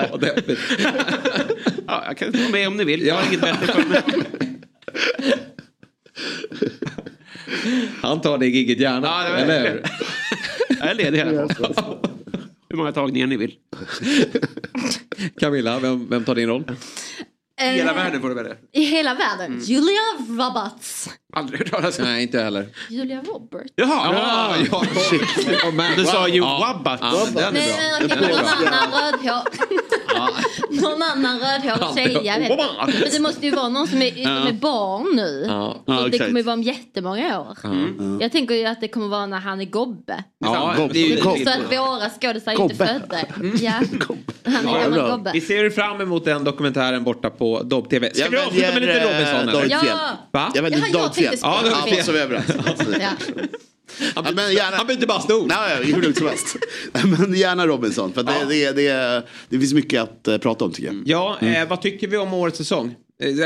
Ja, jag kan vara med om ni vill. Jag har inget bättre för mig. Han tar det gigget gärna. Ja, det var- eller hur? Jag är ledig hela. Hur många tagningar ni vill. Camilla, vem, vem tar din roll? Hela Eh, världen får du välja. I hela världen. Julia Roberts. Aldrig hört talas om. Nej, inte heller. Julia Roberts? Jaha, Ja, ja, oh, man. du sa ju Ja. Wabbat. Ja, den är Nej, bra. men okej, annan rödhår. någon annan rödhårig tjej, jag vet. Men det måste ju vara någon som är, som är barn nu. Ja. Ja, Och det exakt. kommer ju vara om jättemånga år. Jag tänker ju att det kommer vara när han är gobbe. Ja, Gobb- det är ju Det Gobb- är så att våra skådisar inte Gobbe. födda. Ja. Han är Ja, gammal bra. gobbe. Vi ser fram emot den dokumentären borta på Dobb TV. Ska Jag vi avsluta med väljer, lite eh, Robinson? David Eller? Ja. Va? Jag väljer jag tänkte Ja, det var Ja, så är vi överens. Ja. Ja, men gärna... Han byter bara stol. Nej, hur lugnt som helst. Men gärna Robinson, för det, det, det, det finns mycket att eh, prata om tycker jag. Ja, eh, vad tycker vi om årets säsong?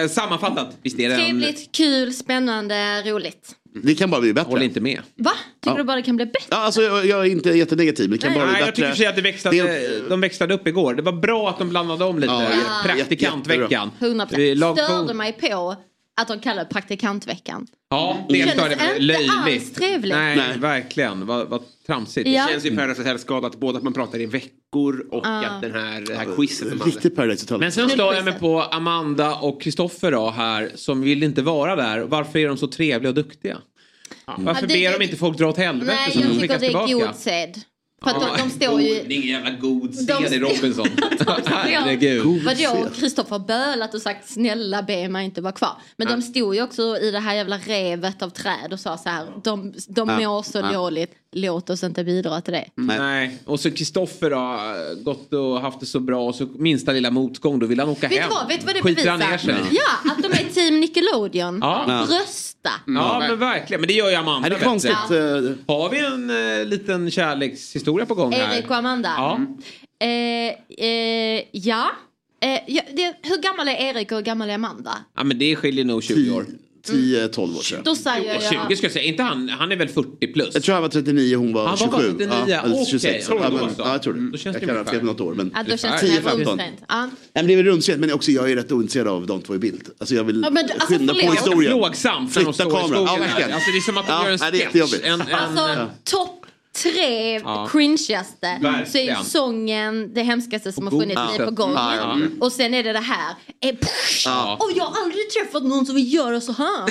Eh, sammanfattat, visst är det en... Trevligt, kul, spännande, roligt. Det kan bara bli bättre. Håller inte med. Va? Tycker Ja. du bara det kan bli bättre? Ja, alltså, jag, jag är inte jättenegativ, men det kan Nej. bara bli Nej, jag bättre. tycker för sig att det växlade, Det de växlade upp igår. Det var bra att de blandade om lite. Ja, i Praktikantveckan. 100 Vi lag på- Störde mig på att de kallar det praktikantveckan. Ja, det Kändes inte löjligt. alls trevligt. Nej, Nej. verkligen. Vad, vad tramsigt. Ja. Det känns ju Paradise Hotel-skada att både att man pratar i veckor och Ja. att den här, det här quizet de hade. Riktigt Paradise Hotel. Men sen stör jag mig på Amanda och Kristoffer då här som vill inte vara där. Varför är de så trevliga och duktiga? Varför Ja, det- ber de inte folk dra åt helvete Nej, jag de tycker skickas det är tillbaka? god sed. För att de, de står ju... Det är ingen jävla god De- i Robinson. Herregud. Vadå? Kristoffer har bölat och sagt snälla be mig inte vara kvar. Men de stod ju också i det här jävla revet av träd och sa så här. De, de Ja. mår så Ja. dåligt. Låt oss inte bidra till det. Nej. Och så Kristoffer har gått och haft det så bra och så minsta lilla motgång då vill han åka Vet hem. vad? Vet du vad det Skiter han ner bevisar? Ja, att de är team Nickelodeon. Ja. Rösta. Ja men verkligen, men det gör ju Amanda. Är det konstigt? eh, Har vi en eh, liten kärlekshistoria på gång här? Erik och Amanda. Ja. Eh, eh, ja. Eh, ja det, hur gammal är Erik och hur gammal är Amanda? ja men det skiljer nog 20 år. 10-12 år sedan. Då säger Och jag... 20 ska jag säga, inte han, han är väl 40 plus? Jag tror han var 39 hon var Han var 27. bara 39, ja, okej. 26. Tror du Ja, men, ja, jag tror det. Då känns jag det kan ha fel något år. Men Ja, då känns 10, det 15. rumsrent. Ja. Nej, men det är väl rumsrent, men också jag är rätt ointresserad av de två i bild. Alltså jag vill Ja, men alltså, skynda på historien. Plågsamt när de står i kameran. Ja, skogen. verkligen. alltså det är som att de Ja, gör en nej, det är sketch. jättejobbigt. En, en, Alltså, ja. topp tre Ja. cringigaste så är ju Verkligen. sången det hemskaste som har funnits Ja. Liv på gång. Ja, ja. Och sen är det det här. Eh, Ja. Och jag har aldrig träffat någon som vill göra så här.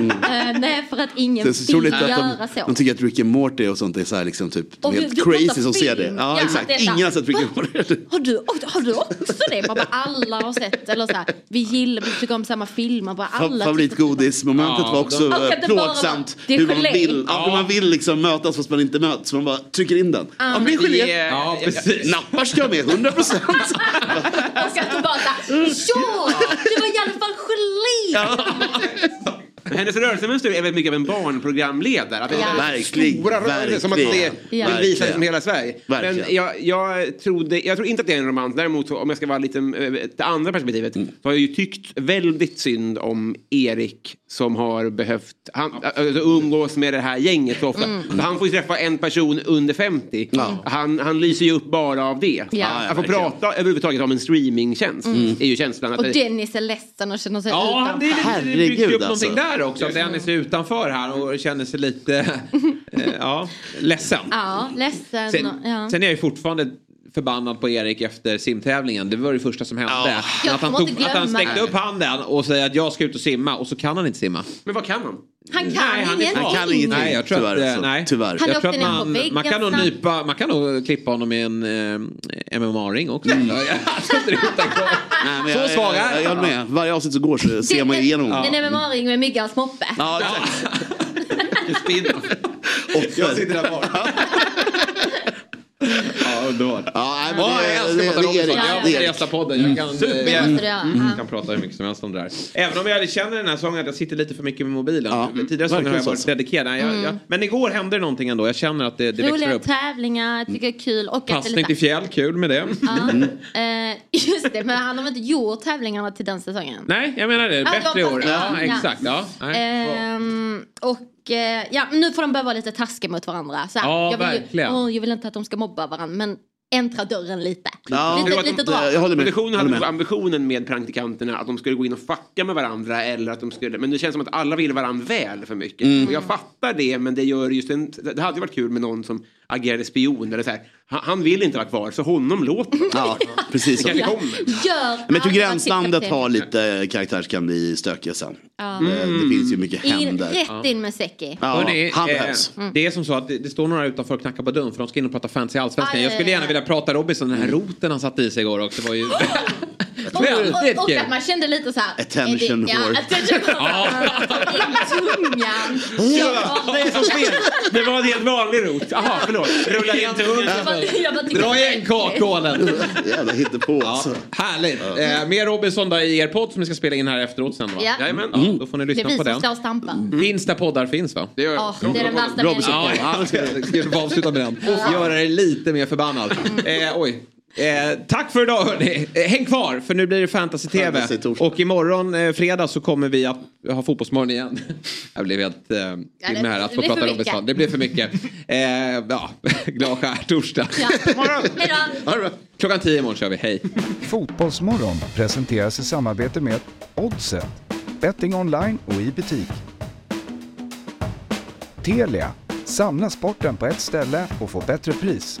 Eh, nej för att ingen Det är så vill troligt att göra de, så. de tycker att Rick and Morty och sånt är så här liksom typ de Och helt du crazy som ser det. Ja, Ja, exakt. det Ingen har sett Rick and Morty. Har du, har du också det? Man bara, alla har sett. Eller så här, vi gillar, vi tycker om samma filmer. Bara, alla Fa- Favoritgodismomentet Ja, var också de- eh, bara plågsamt. det är Hur man vill, ja. hur man vill liksom mötas fast man inte möts. Man bara trycker in den. Ja, men det är gelé. Ja, precis. Nappar ska med, 100 procent. Och att du bara ja! Det var i alla fall gelé! Men hennes rörelsemönster är väldigt mycket av en barnprogramledare. Att det är Ja. Verkligen, Stora rörelser som att det. Ja. vill visa Verkligen. som hela Sverige. Verkligen. Men jag, jag, trodde, jag tror inte att det är en romans. Däremot så, om jag ska vara lite eh, det andra perspektivet. Mm. Så har jag ju tyckt väldigt synd om Erik som har behövt han, alltså, umgås med det här gänget så ofta. Mm. Så han får ju träffa en person under 50. Han, han lyser ju upp bara av det. Ja. Att få prata överhuvudtaget om en streamingtjänst är ju känslan. Att Och det, Dennis är ledsen och känner sig Ja, utanför. det, är lite, det ju upp alltså. någonting där också. Dennis är utanför här och känner sig lite eh, ja, ledsen. Ja, ledsen. Sen, ja. sen är jag ju fortfarande förbannad på Erik efter simtävlingen. Det var det första som hände. Jag att, han inte att han sträckte det. upp handen och säger att jag ska ut och simma och så kan han inte simma. men vad kan han? Han kan Nej, han ingenting. Han kan ingenting. Nej, jag tror Tyvärr, att, eh, nej. Tyvärr. Han jag tror att man, väggen man kan nog nypa, man kan nog klippa honom i en eh, MMA-ring också. Mm. Jag det. Nej, men Så jag, svag är jag, jag håller med. Varje avsnitt som går så ser man igenom. En MMA-ring med Myggans moppe. Ja, exakt. Jag sitter där bak. Ja, underbart. Ja, men Ja, det- jag älskar det- Mats det- Robinson. Jag måste gästa podden. Jag kan, göra. Mm. Ja. kan prata hur mycket som helst om det här. Även om jag känner den här säsongen att jag sitter lite för mycket med mobilen. Ja, Tidigare säsonger har jag varit så. dedikerad. Jag, jag, men igår hände det någonting ändå. Jag känner att det, det växer Roliga upp. tävlingar, jag tycker det är kul. Och att Passning lite... till fjäll, kul med det. Ja, eh, just det, men han har väl inte gjort tävlingarna till den säsongen? Nej, jag menar det. Ja, Bättre i jag år. Ja, exakt. Ja. Ehm, och ja, men nu får de börja vara lite taskiga mot varandra. Så här, Ja, jag, vill, ju- åh, jag vill inte att de ska mobba varandra, men äntra dörren lite. Ja, lite, lite det- drag. jag håller med. Produktionen Håller hade med. ambitionen med praktikanterna att de skulle gå in och fucka med varandra eller att de skulle, men det känns som att alla vill varandra väl för mycket. Mm. Och jag fattar det men det gör just en, det hade ju varit kul med någon som agerade spion eller så här. Han, vill inte vara kvar så honom låter de. Ja, precis Det kanske kommer. Gör Men jag tror gränslandet har lite karaktär kan bli stökiga sen. Eh, Det finns ju mycket In, händer. rätt in med Seki. Ja, Hörrni, han eh, behövs. Det är som så att det, det står några utanför och knackar på dörren för de ska in och prata fantasy allsvenskan. Jag skulle gärna vilja prata Robinson, den här roten han satte i sig igår också var ju Och, och, och att man kände lite så här. Attention det, ja, whore. attention whore. I tungan. Det är som spel. Det var en helt vanlig rot. Jaha, förlåt. Rulla in tungan. Jag jag Dra igen kakhålen. Jävla hittepå Ja, alltså. härligt. Eh, mer Robinson då i er podd som ni ska spela in här efteråt sen va? Ja. Jajamän. Ja, då får ni Det är lyssna vi på som den. står och stampar. Finns där poddar finns va? Det gör Ja, det är den värsta Robinson. meningen. Ja, ja, ska, ska avsluta med den. Göra dig lite mer förbannad. Eh, oj. Eh, tack för idag hörni. Eh, häng kvar för nu blir det fantasy-tv. Fantasy. Och imorgon eh, fredag så kommer vi att ha Fotbollsmorgon igen. Jag blev helt eh, det- till med här att det få blir prata för Robinson. mycket. Det blir för mycket. Eh, ja, glad skärtorsdag. Ja. Det. Klockan 10 imorgon kör vi. Hej. Fotbollsmorgon presenteras i samarbete med Oddset, betting online och i butik. Telia, samla sporten på ett ställe och få bättre pris.